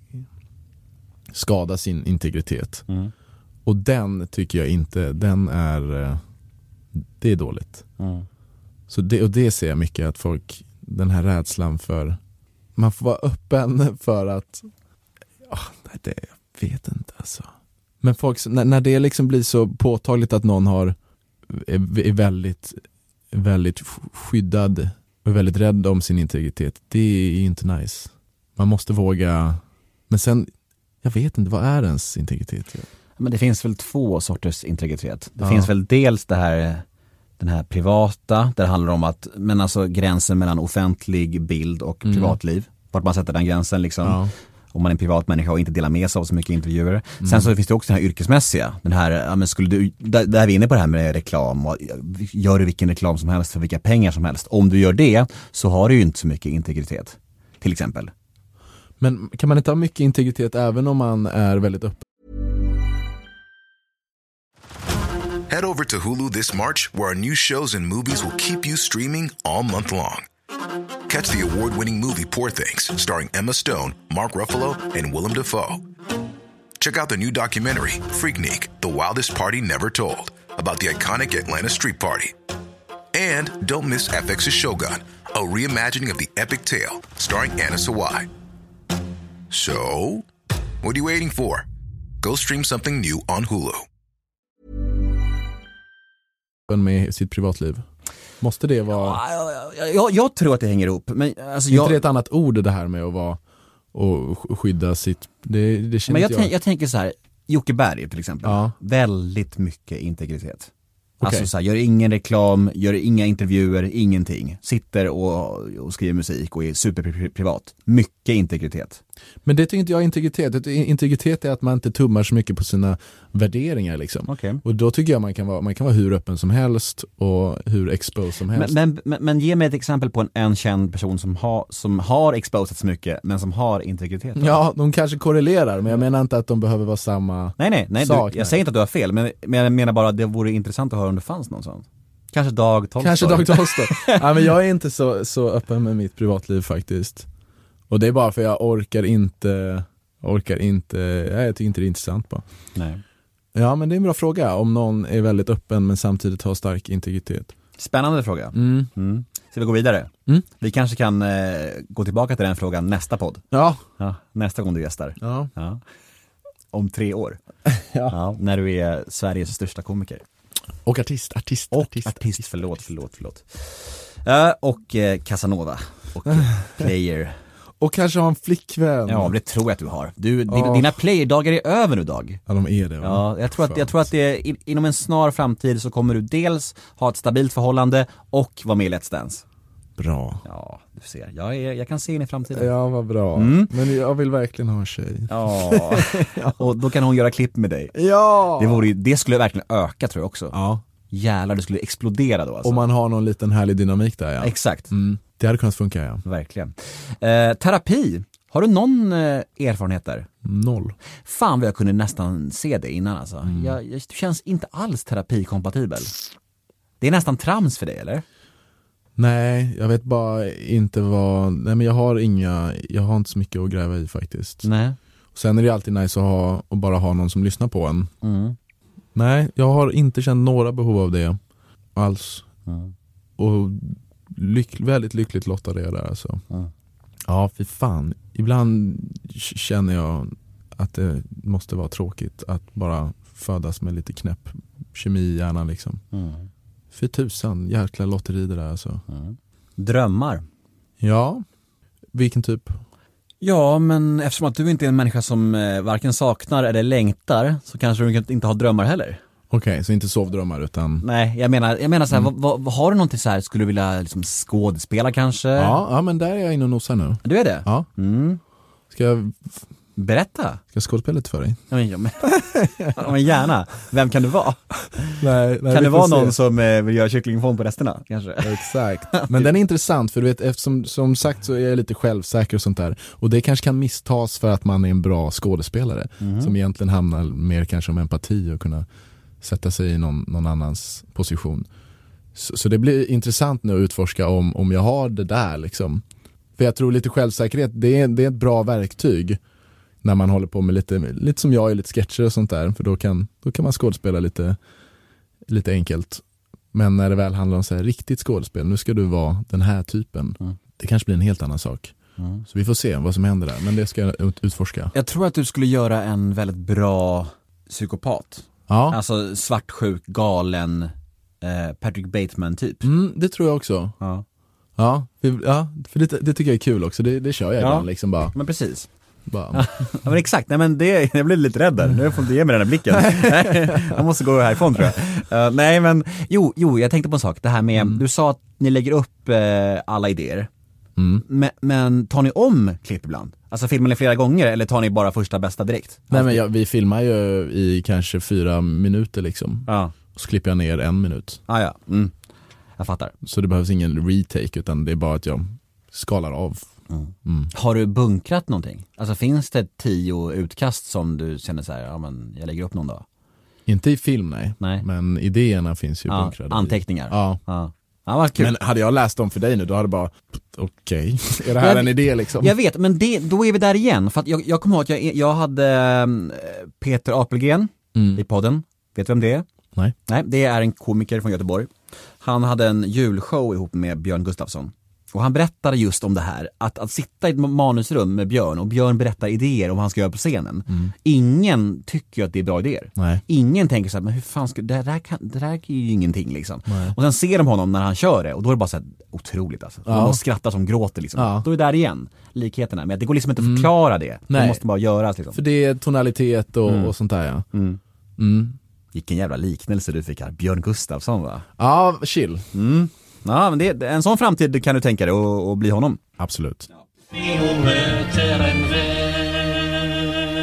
skada sin integritet. Mm. Och den tycker jag inte, den är, eh, det är dåligt. Mm. Så det, och det ser jag mycket att folk, den här rädslan för, man får vara öppen för att, ja, nej, det, jag vet inte alltså. Men folk, när, när det liksom blir så påtagligt att någon har, är, är väldigt, väldigt skyddad och väldigt rädd om sin integritet, det är inte nice. Man måste våga, men sen, jag vet inte, vad är ens integritet? Men det finns väl två sorters integritet. Det Ja. finns väl dels det här den här privata, där det handlar om att, men alltså gränsen mellan offentlig bild och Mm. privatliv. Vart man sätter den gränsen liksom. Ja. Om man är en privat människa och inte delar med sig av så mycket intervjuer. Sen så finns det också den här yrkesmässiga, den här, ja men skulle du, där, där är vi inne på det här med reklam och gör du vilken reklam som helst för vilka pengar som helst. Om du gör det så har du ju inte så mycket integritet. Till exempel. Men kan man inte ha mycket integritet även om man är väldigt öppen? Head over to Hulu this March, where our new shows and movies will keep you streaming all month long. Catch the award winning movie Poor Things, starring Emma Stone, Mark Ruffalo, and Willem Dafoe. Check out the new documentary, Freaknik The Wildest Party Never Told, about the iconic Atlanta Street Party. And don't miss FX's Shogun, a reimagining of the epic tale, starring Anna Sawai. So, what are you waiting for? Go stream something new on Hulu. med sitt privatliv? Måste det vara, Jag, jag, jag tror att det hänger ihop. Men alltså är jag, inte det ett annat ord det här med att vara och sk- skydda sitt, det, det känner Men jag, tänk, jag tänker så här, Jocke Berg till exempel, Ja. väldigt mycket integritet. Alltså Okej. så här, gör ingen reklam, gör inga intervjuer, ingenting. Sitter och, och skriver musik och är superprivat. Mycket integritet. Men det tycker inte jag är integritet. Integritet är att man inte tummar så mycket på sina värderingar liksom. Okej. Och då tycker jag man kan vara, man kan vara hur öppen som helst och hur exposed som helst. Men, men, men, ge mig ett exempel på en, en känd person som, har som har exposats mycket, men som har integritet. Ja, de kanske korrelerar men jag menar inte att de behöver vara samma Nej nej, nej sak. du, jag säger inte att du har fel, men, men jag menar bara att det vore intressant att höra om det fanns någon sån. Kanske Dag Tolstoy. Kanske Dag Tolstoy. ja, men jag är inte så, så öppen med mitt privatliv faktiskt. Och det är bara för jag orkar inte, orkar inte, ja, jag tycker inte det är intressant bara. Nej. Ja men det är en bra fråga om någon är väldigt öppen men samtidigt har stark integritet. Spännande fråga. Mm. Mm. Ska vi gå vidare? Mm. Vi kanske kan eh, gå tillbaka till den frågan nästa podd. Ja. Ja, nästa gång du gästar. ja. Ja. Om tre år. ja. När du är Sveriges största komiker. Och artist, artist, Och artist. artist, förlåt, förlåt, förlåt. Ja, och eh, Casanova. Och player. Och kanske ha en flickvän. Ja, det tror jag att du har. Du, din, Åh. Dina playerdagar är över nu Dag. Ja de är det va? Ja, jag tror att, jag tror att det är, in- inom en snar framtid så kommer du dels ha ett stabilt förhållande och vara med i Let's Dance. Bra. Ja, du ser. Jag, är, jag kan se in i framtiden. Ja vad bra. Mm. Men jag vill verkligen ha en tjej. Ja, och då kan hon göra klipp med dig. Ja! Det, vore, det skulle verkligen öka tror jag också. Ja, Jävlar, det skulle explodera då alltså. om man har någon liten härlig dynamik där ja. Exakt, Mm. Det hade kunnat funka ja. verkligen. Eh, terapi, har du någon eh, erfarenhet där? Noll. Fan vad jag kunde nästan se det innan alltså. Jag, jag, du känns inte alls terapikompatibel. Det är nästan trams för dig eller? Nej, jag vet bara inte vad, nej men jag har inga, jag har inte så mycket att gräva i faktiskt. Nej. Sen är det alltid nice att ha, och bara ha någon som lyssnar på en. Mm. Nej, jag har inte känt några behov av det alls. Mm. Och lyck, väldigt lyckligt lottad är jag där alltså. Mm. Ja, fy fan. Ibland känner jag att det måste vara tråkigt att bara födas med lite knäpp kemi i hjärnan liksom. Mm. Fy tusan, jäkla lotteri det där alltså. Drömmar? Ja, vilken typ? Ja, men eftersom att du inte är en människa som eh, varken saknar eller längtar så kanske du inte har drömmar heller. Okej, så inte sovdrömmar utan Nej, jag menar, jag menar så här, vad, vad, vad- har du någonting så här, skulle du vilja liksom skådespela kanske? ja, ja, men där är jag inne och nosar nu. Du är det? Ja. Mm. Ska jag, Berätta. ska jag skådespela lite för dig? Ja, men, ja, men, ja, men gärna. Vem kan du vara? Nej, kan det vara någon som eh, vill göra kycklingfång på resterna kanske? Exakt, men den är intressant för du vet eftersom som sagt så är jag lite självsäker och sånt där och det kanske kan misstas för att man är en bra skådespelare som egentligen handlar mer kanske om empati och kunna sätta sig i någon, någon annans position. Så, så det blir intressant nu att utforska om, om jag har det där liksom. För jag tror lite självsäkerhet, det är, det är ett bra verktyg när man håller på med lite, lite som jag, lite sketcher och sånt där för då kan, då kan man skådespela lite, lite enkelt. Men när det väl handlar om så här riktigt skådespel, nu ska du vara den här typen. Mm. Det kanske blir en helt annan sak. Mm. Så vi får se vad som händer där, men det ska jag ut- utforska. Jag tror att du skulle göra en väldigt bra psykopat. Ja, Alltså svartsjuk, galen, eh, Patrick Bateman typ. mm, det tror jag också. Ja. Ja, för, ja, för det, det tycker jag är kul också, det, det kör jag Ja. ibland liksom bara. Men precis. bara Ja men exakt, nej men det, jag blev lite rädd där. Nu får du inte ge mig den här blicken. jag måste gå härifrån tror jag. Eh, nej men, jo, jo, jag tänkte på en sak. Det här med, du sa att ni lägger upp eh, alla idéer. Mm. Men, men tar ni om klipp ibland? Alltså filmar ni flera gånger eller tar ni bara första bästa direkt? Nej men jag, vi filmar ju i kanske fyra minuter liksom. Ja, Och så klipper jag ner en minut. ah, ja. Mm. Jag fattar. Så det behövs ingen retake utan det är bara att jag skalar av. Har du bunkrat någonting? Alltså finns det tio utkast som du känner så här, ja men jag lägger upp någon dag? Inte i film nej, Nej. men idéerna finns ju Ja, bunkrade. i. anteckningar? Ja. Ja, ja. Men hade jag läst dem för dig nu då hade det bara, okej, är det här Jag- en idé liksom? Jag vet, men det, då är vi där igen. För att jag, jag kommer ihåg att jag, jag hade eh, Peter Apelgren i podden. Vet du vem det är? Nej. Nej, det är en komiker från Göteborg. Han hade en julshow ihop med Björn Gustafsson. Och han berättade just om det här, att, att sitta i ett manusrum med Björn och Björn berättar idéer om vad han ska göra på scenen. Ingen tycker ju att det är bra idéer. Nej. Ingen tänker så här, men hur fan ska, det där, kan, det där är ju ingenting liksom. Och sen ser de honom när han kör det och då är det bara så här, otroligt alltså. Ja. Man måste skratta som gråter liksom. Ja. Då är det där igen, likheterna att det går liksom inte att förklara det. Det Nej. måste bara göras liksom. För det är tonalitet och, och sånt där ja. Mm. Mm. Vilken jävla liknelse du fick här, Björn Gustafsson va? Ja, chill. Ja men det, en sån framtid kan du tänka dig och bli honom. Absolut.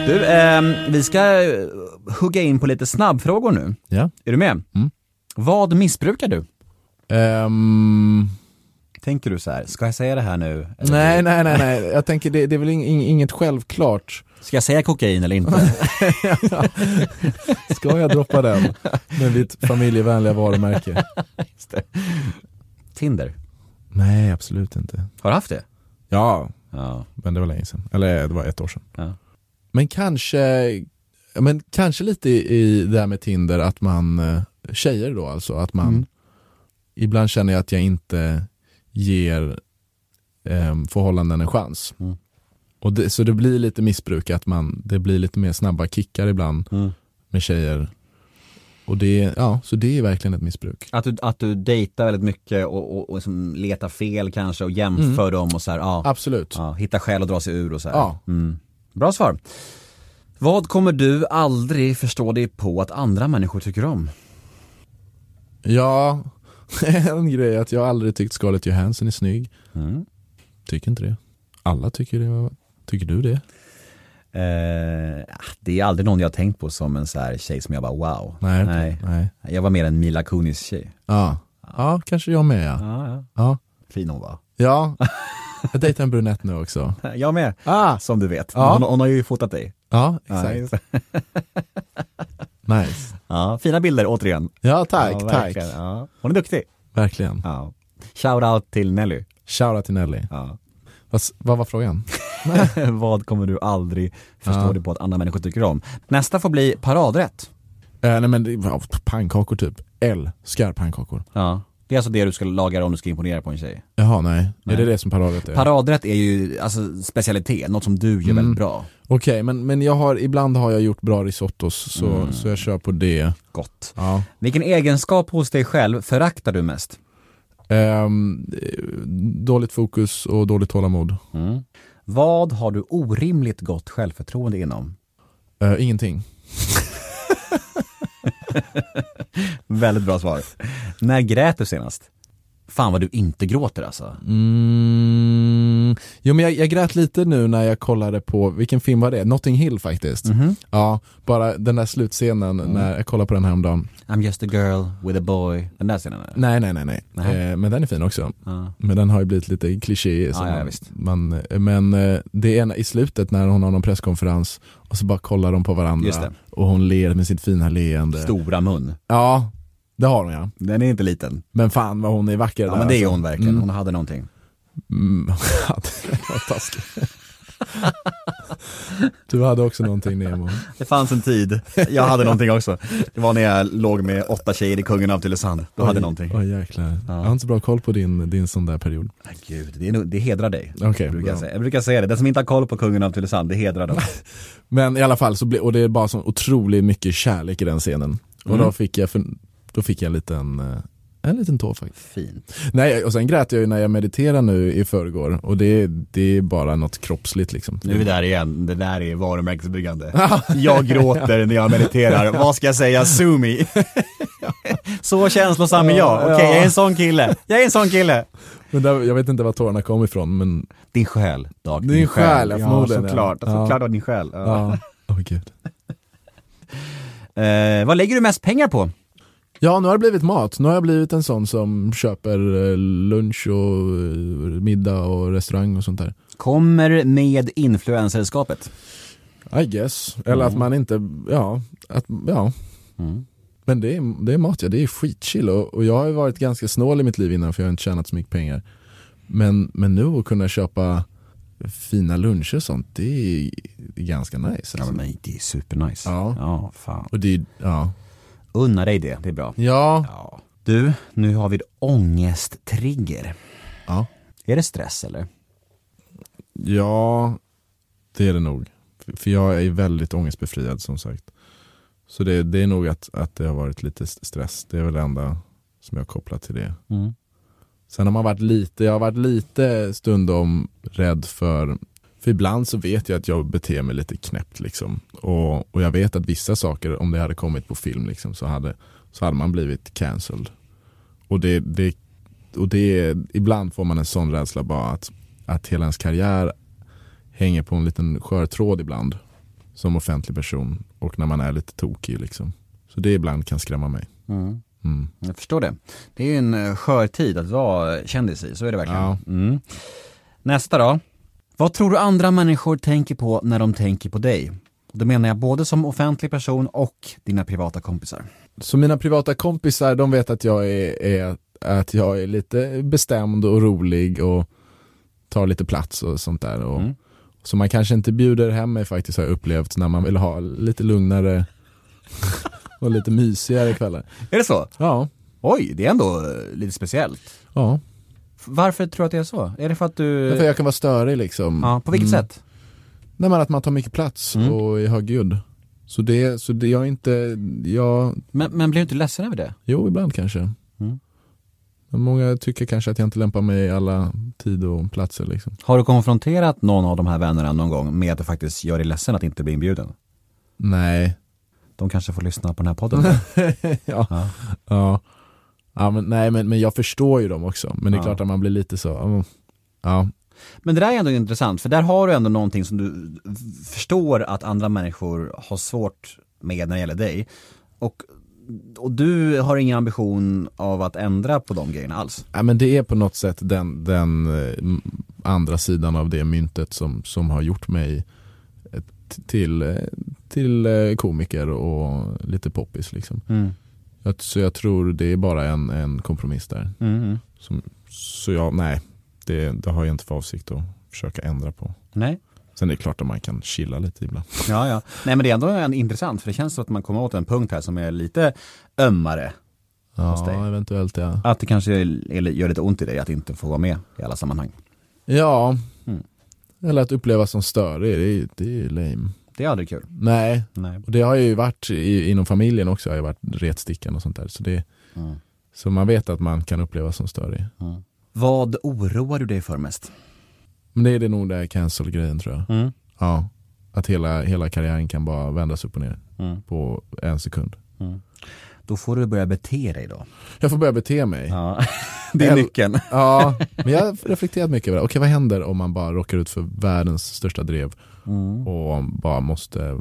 Du, ehm, vi ska eh, hugga in på lite snabbfrågor nu. Ja. Är du med? Mm. Vad missbrukar du? Ehm, Tänker du så här, ska jag säga det här nu? Eller nej, nej, nej, nej. Jag tänker det, det är väl ing, ing- inget självklart. Ska jag säga kokain eller inte? Ska jag droppa den med ditt familjevänliga varumärke? Tinder, Nej, absolut inte. har du haft det? Ja, Ja. men det var länge sedan. Eller det var ett år sedan. Ja. Men kanske, men kanske lite i, i det här med Tinder att man, eh, tjejer då alltså, att man Mm. ibland känner jag att jag inte ger eh, förhållanden en chans. Mm. Och det, så det blir lite missbruk, att man, det blir lite mer snabba kickar ibland Mm. med tjejer. Och det, ja, så det är verkligen ett missbruk. Att du, att du dejtar väldigt mycket och, och, och liksom letar fel kanske och jämför dem och så här, ja, Absolut. ja, hitta skäl att dra sig ur och så här. Ja. Mm. Bra svar. Vad kommer du aldrig förstå dig på att andra människor tycker om? Ja, en grej är att jag aldrig tyckt Scarlett Johansson är snygg. Mm. Tycker inte det. Alla tycker det. Tycker du det? Eh, det är aldrig någon jag har tänkt på som en så här tjej som jag bara wow. Nej. Nej. Nej. Jag var mer en Mila Kunis tjej. Ja. ja, kanske jag med ja. Ja, ja. Ja, Fin hon var. ja. jag dejtar en brunett nu också. Jag med. Ah. Som du vet. Ja. Hon, hon har ju fotat dig. Ja, exakt. Nice. Ja, fina bilder återigen. Ja, tack, ja, tack. Ja. Hon är duktig. Verkligen. Ja. Shout out till Nelly. Shoutout till Nelly. Ja. Vad, vad var frågan? Vad kommer du aldrig förstå Ja. dig på att andra människor tycker om? Nästa får bli paradrätt. Eh, nej men det, ja, pannkakor typ. Älskar pannkakor. Ja. Det är alltså det du ska laga om du ska imponera på en tjej. Jaha, nej. Nej. Är det det som paradrätt är? Paradrätt är ju alltså specialitet, något som du gör Mm. väldigt bra. Okej, men, men jag har, ibland har jag gjort bra risottos så, Mm. så jag kör på det. Gott. Ja. Vilken egenskap hos dig själv föraktar du mest? Eh, dåligt fokus och dåligt tålamod. Vad har du orimligt gott självförtroende inom? Eh, ingenting. Väldigt bra svar. När grät du senast? Fan vad du inte gråter alltså. Mm. Jo men jag, jag grät lite nu när jag kollade på, vilken film var det? Notting Hill faktiskt. Mhm. Ja, bara den där slutscenen Mm. när jag kollade på den här häromdagen. I'm just a girl with a boy. Den där scenen eller? Nej nej nej nej. Eh, men den är fin också. Ja. Men den har ju blivit lite kliché. så Ja, ja, man- eh, men eh, det är i slutet när hon har någon presskonferens och så bara kollar de på varandra Just det. och hon ler med sitt fina leende. Stora mun. Ja, det har hon ja. Den är inte liten. Men fan vad hon är vacker Ja där, men det är alltså. hon verkligen. Mm. Hon hade någonting. Mm. Ja, det var taskigt. Du hade också någonting Nemo. Det fanns en tid, jag hade någonting också. Det var när jag låg med åtta tjejer i Kungen av Tylösand. Då hade någonting. Oj jäklar. Jag har inte så bra koll på din, din sån där period. Gud, det, är nog, det hedrar dig. Okej, brukar jag, bra. säga. jag brukar säga det, den som inte har koll på Kungen av Tylösand, det hedrar dem. Men i alla fall, så ble, och det är bara så otroligt mycket kärlek i den scenen. Och Mm. då fick jag, för, då fick jag en liten, eh, en liten tår faktiskt. Fint. Nej, och sen grät jag ju när jag mediterade nu i förrgår och det, det är bara något kroppsligt liksom. Nu är vi där igen, det där är varumärkesbyggande. Jag gråter när jag mediterar, vad ska jag säga, sue me. Så känslosam är jag, okej jag är en sån kille, jag är en sån kille. Men där, jag vet inte var tårarna kom ifrån men Din själ, Dag. Din själ, ja, ja, förmodligen, såklart. Ja. Såklart var din själ. Ja. ja, åh gud. Eh, vad lägger du mest pengar på? Ja, nu har det blivit mat. Nu har jag blivit en sån som köper eh, lunch och eh, middag och restaurang och sånt där. Kommer med influencerskapet. I guess. Eller att man inte, ja, att, ja. Mm. Men det är, det är mat ja, det är skitchill och, och jag har ju varit ganska snål i mitt liv innan för jag har inte tjänat så mycket pengar. Men, men nu att kunna köpa fina luncher och sånt, det är, ganska nice. Ja Alltså. men det är supernice. Ja. ja fan. Och det är, ja. Unna dig det, det är bra. Ja, Ja. Du, nu har vi ångesttrigger. ja. Är det stress eller? Ja, det är det nog. För- jag är väldigt ångestbefriad som sagt. Så det, det är nog att, att det har varit lite st- stress. Det är väl det enda som jag har kopplat till det. Mm. Sen har man varit lite, jag har varit lite stundom rädd för, för ibland så vet jag att jag beter mig lite knäppt liksom. Och, och jag vet att vissa saker, om det hade kommit på film liksom, så hade, så hade man blivit cancelled. Och det, det, och det, ibland får man en sån rädsla bara att, att hela ens karriär hänger på en liten skör tråd ibland. Som offentlig person och när man är lite tokig liksom. Så det ibland kan skrämma mig. Mm. Mm. Jag förstår det. Det är ju en eh, skör tid att vara kändis i, så är det verkligen. Ja. Mm. Nästa då. Vad tror du andra människor tänker på när de tänker på dig? Då menar jag både som offentlig person och dina privata kompisar. Så mina privata kompisar de vet att jag är, är, att jag är lite bestämd och rolig och tar lite plats och sånt där. Och, Mm. Så man kanske inte bjuder hem mig faktiskt har jag upplevt när man vill ha lite lugnare och lite mysigare kvällar. Är det så? Ja, Oj, det är ändå lite speciellt. ja. Varför tror du att det är så? Är det för att du... Därför jag kan vara störig liksom. Ja, på vilket Mm. sätt? Nej men att man tar mycket plats Mm. och är högljudd. Så det, så det jag är inte, jag, Men, men blir du inte ledsen över det? jo ibland kanske. Mm. Men många tycker kanske att jag inte lämpar mig i alla tid och platser liksom. Har du konfronterat någon av de här vännerna någon gång med att det faktiskt gör dig ledsen att inte bli inbjuden? Nej. De kanske får lyssna på den här podden. ja. Ja. Ja. Ja men, nej men, men jag förstår ju dem också. Men det är Ja. klart att man blir lite så, mm, ja. Men det där är ändå intressant, för där har du ändå någonting som du förstår att andra människor har svårt med när det gäller dig. Och, och du har ingen ambition av att ändra på de grejerna alls. ja men det är på något sätt den, den eh, andra sidan av det myntet som, som har gjort mig eh, till, eh, till komiker och lite poppis liksom. Jag, så jag tror det är bara en, en kompromiss där. Mm. Som, så jag, nej, det, det har jag inte för avsikt att försöka ändra på. Nej. Sen är det klart att man kan chilla lite ibland. Ja, ja. Nej men det är ändå en, intressant, för det känns som att man kommer åt en punkt här som är lite ömmare. Ja, eventuellt ja. Att det kanske är, gör lite ont i dig att inte få vara med i alla sammanhang. Ja, Mm. eller att upplevas som störig, det är, det är ju lame. Det är aldrig kul. Nej, Nej. och det har ju varit i, inom familjen också, har ju varit retstickan och sånt där. Så, det, Mm. så man vet att man kan upplevas som störig. Vad oroar du dig för mest? Men det är det nog det här cancel-grejen tror jag. Mm. Ja, att hela, hela karriären kan bara vändas upp och ner Mm. på en sekund. Då får du börja bete dig då. Jag får börja bete mig. Ja, det är nyckeln. Ja, men jag har reflekterat mycket över det. Okej, vad händer om man bara råkar ut för världens största drev Mm. och bara måste...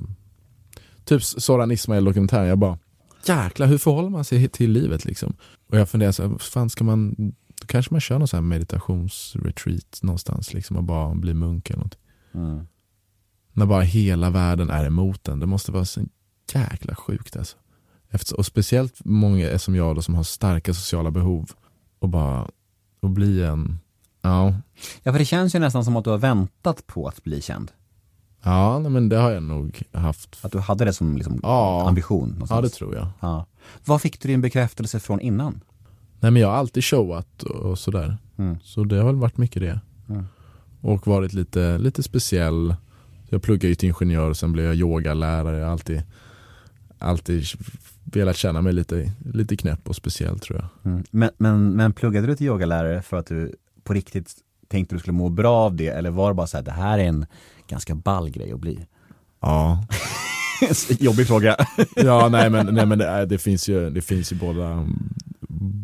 Typ Soran Ismail dokumentären, jag bara jäklar hur förhåller man sig till livet liksom? Och jag funderar så här, fan ska man, då kanske man kör någon sån här meditationsretreat någonstans liksom och bara bli munk eller något. Mm. När bara hela världen är emot en, det måste vara så jäkla sjukt alltså. Efter, och speciellt många som jag då som har starka sociala behov och bara, och bli en, ja, Ja, för det känns ju nästan som att du har väntat på att bli känd. Ja, nej, men det har jag nog haft. Att du hade det som liksom Ja. ambition? Ja, någonstans? det tror jag. Ja. Var fick du din bekräftelse från innan? Nej men jag har alltid showat och och sådär. Mm. Så det har väl varit mycket det. Mm. Och varit lite, lite speciell. Jag pluggade ju till ingenjör och sen blev jag yogalärare. Jag har alltid, alltid velat känna mig lite, lite knäpp och speciell tror jag. Mm. Men, men, men pluggade du till yogalärare för att du på riktigt tänkte du skulle må bra av det eller var det bara så här, det här är en ganska ball grej att bli? Ja, Jobbig fråga. ja nej men, nej, men det, det finns ju, det finns ju båda,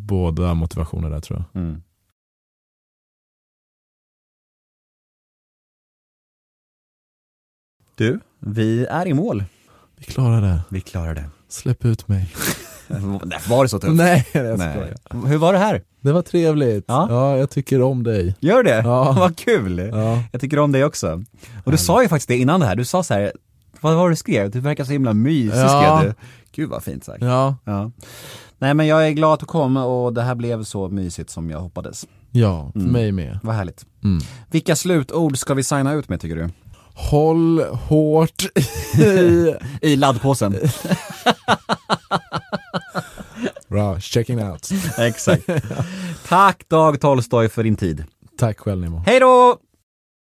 båda motivationer där tror jag. Mm. Du, vi är i mål. Vi klarar det. Vi klarar det. Släpp ut mig. Var det så tufft? Nej, jag Nej. skojar. Hur var det här? Det var trevligt. Ja. Ja. jag tycker om dig. Gör det? Ja. Vad kul! Ja. Jag tycker om dig också. Och du sa ju faktiskt det innan det här, du sa så här, vad var det du skrev? Du verkar så himla mysig Ja. skrev du. Gud vad fint sagt. Ja, Ja. Nej men jag är glad att du kom och det här blev så mysigt som jag hoppades. ja för Mm. mig med. Vad härligt. Mm. Vilka slutord ska vi signa ut med tycker du? Håll hårt i... I laddpåsen. Bra, checking out. Exakt. Tack Dag Tolstoj för din tid. Tack själv Nemo. Hej då!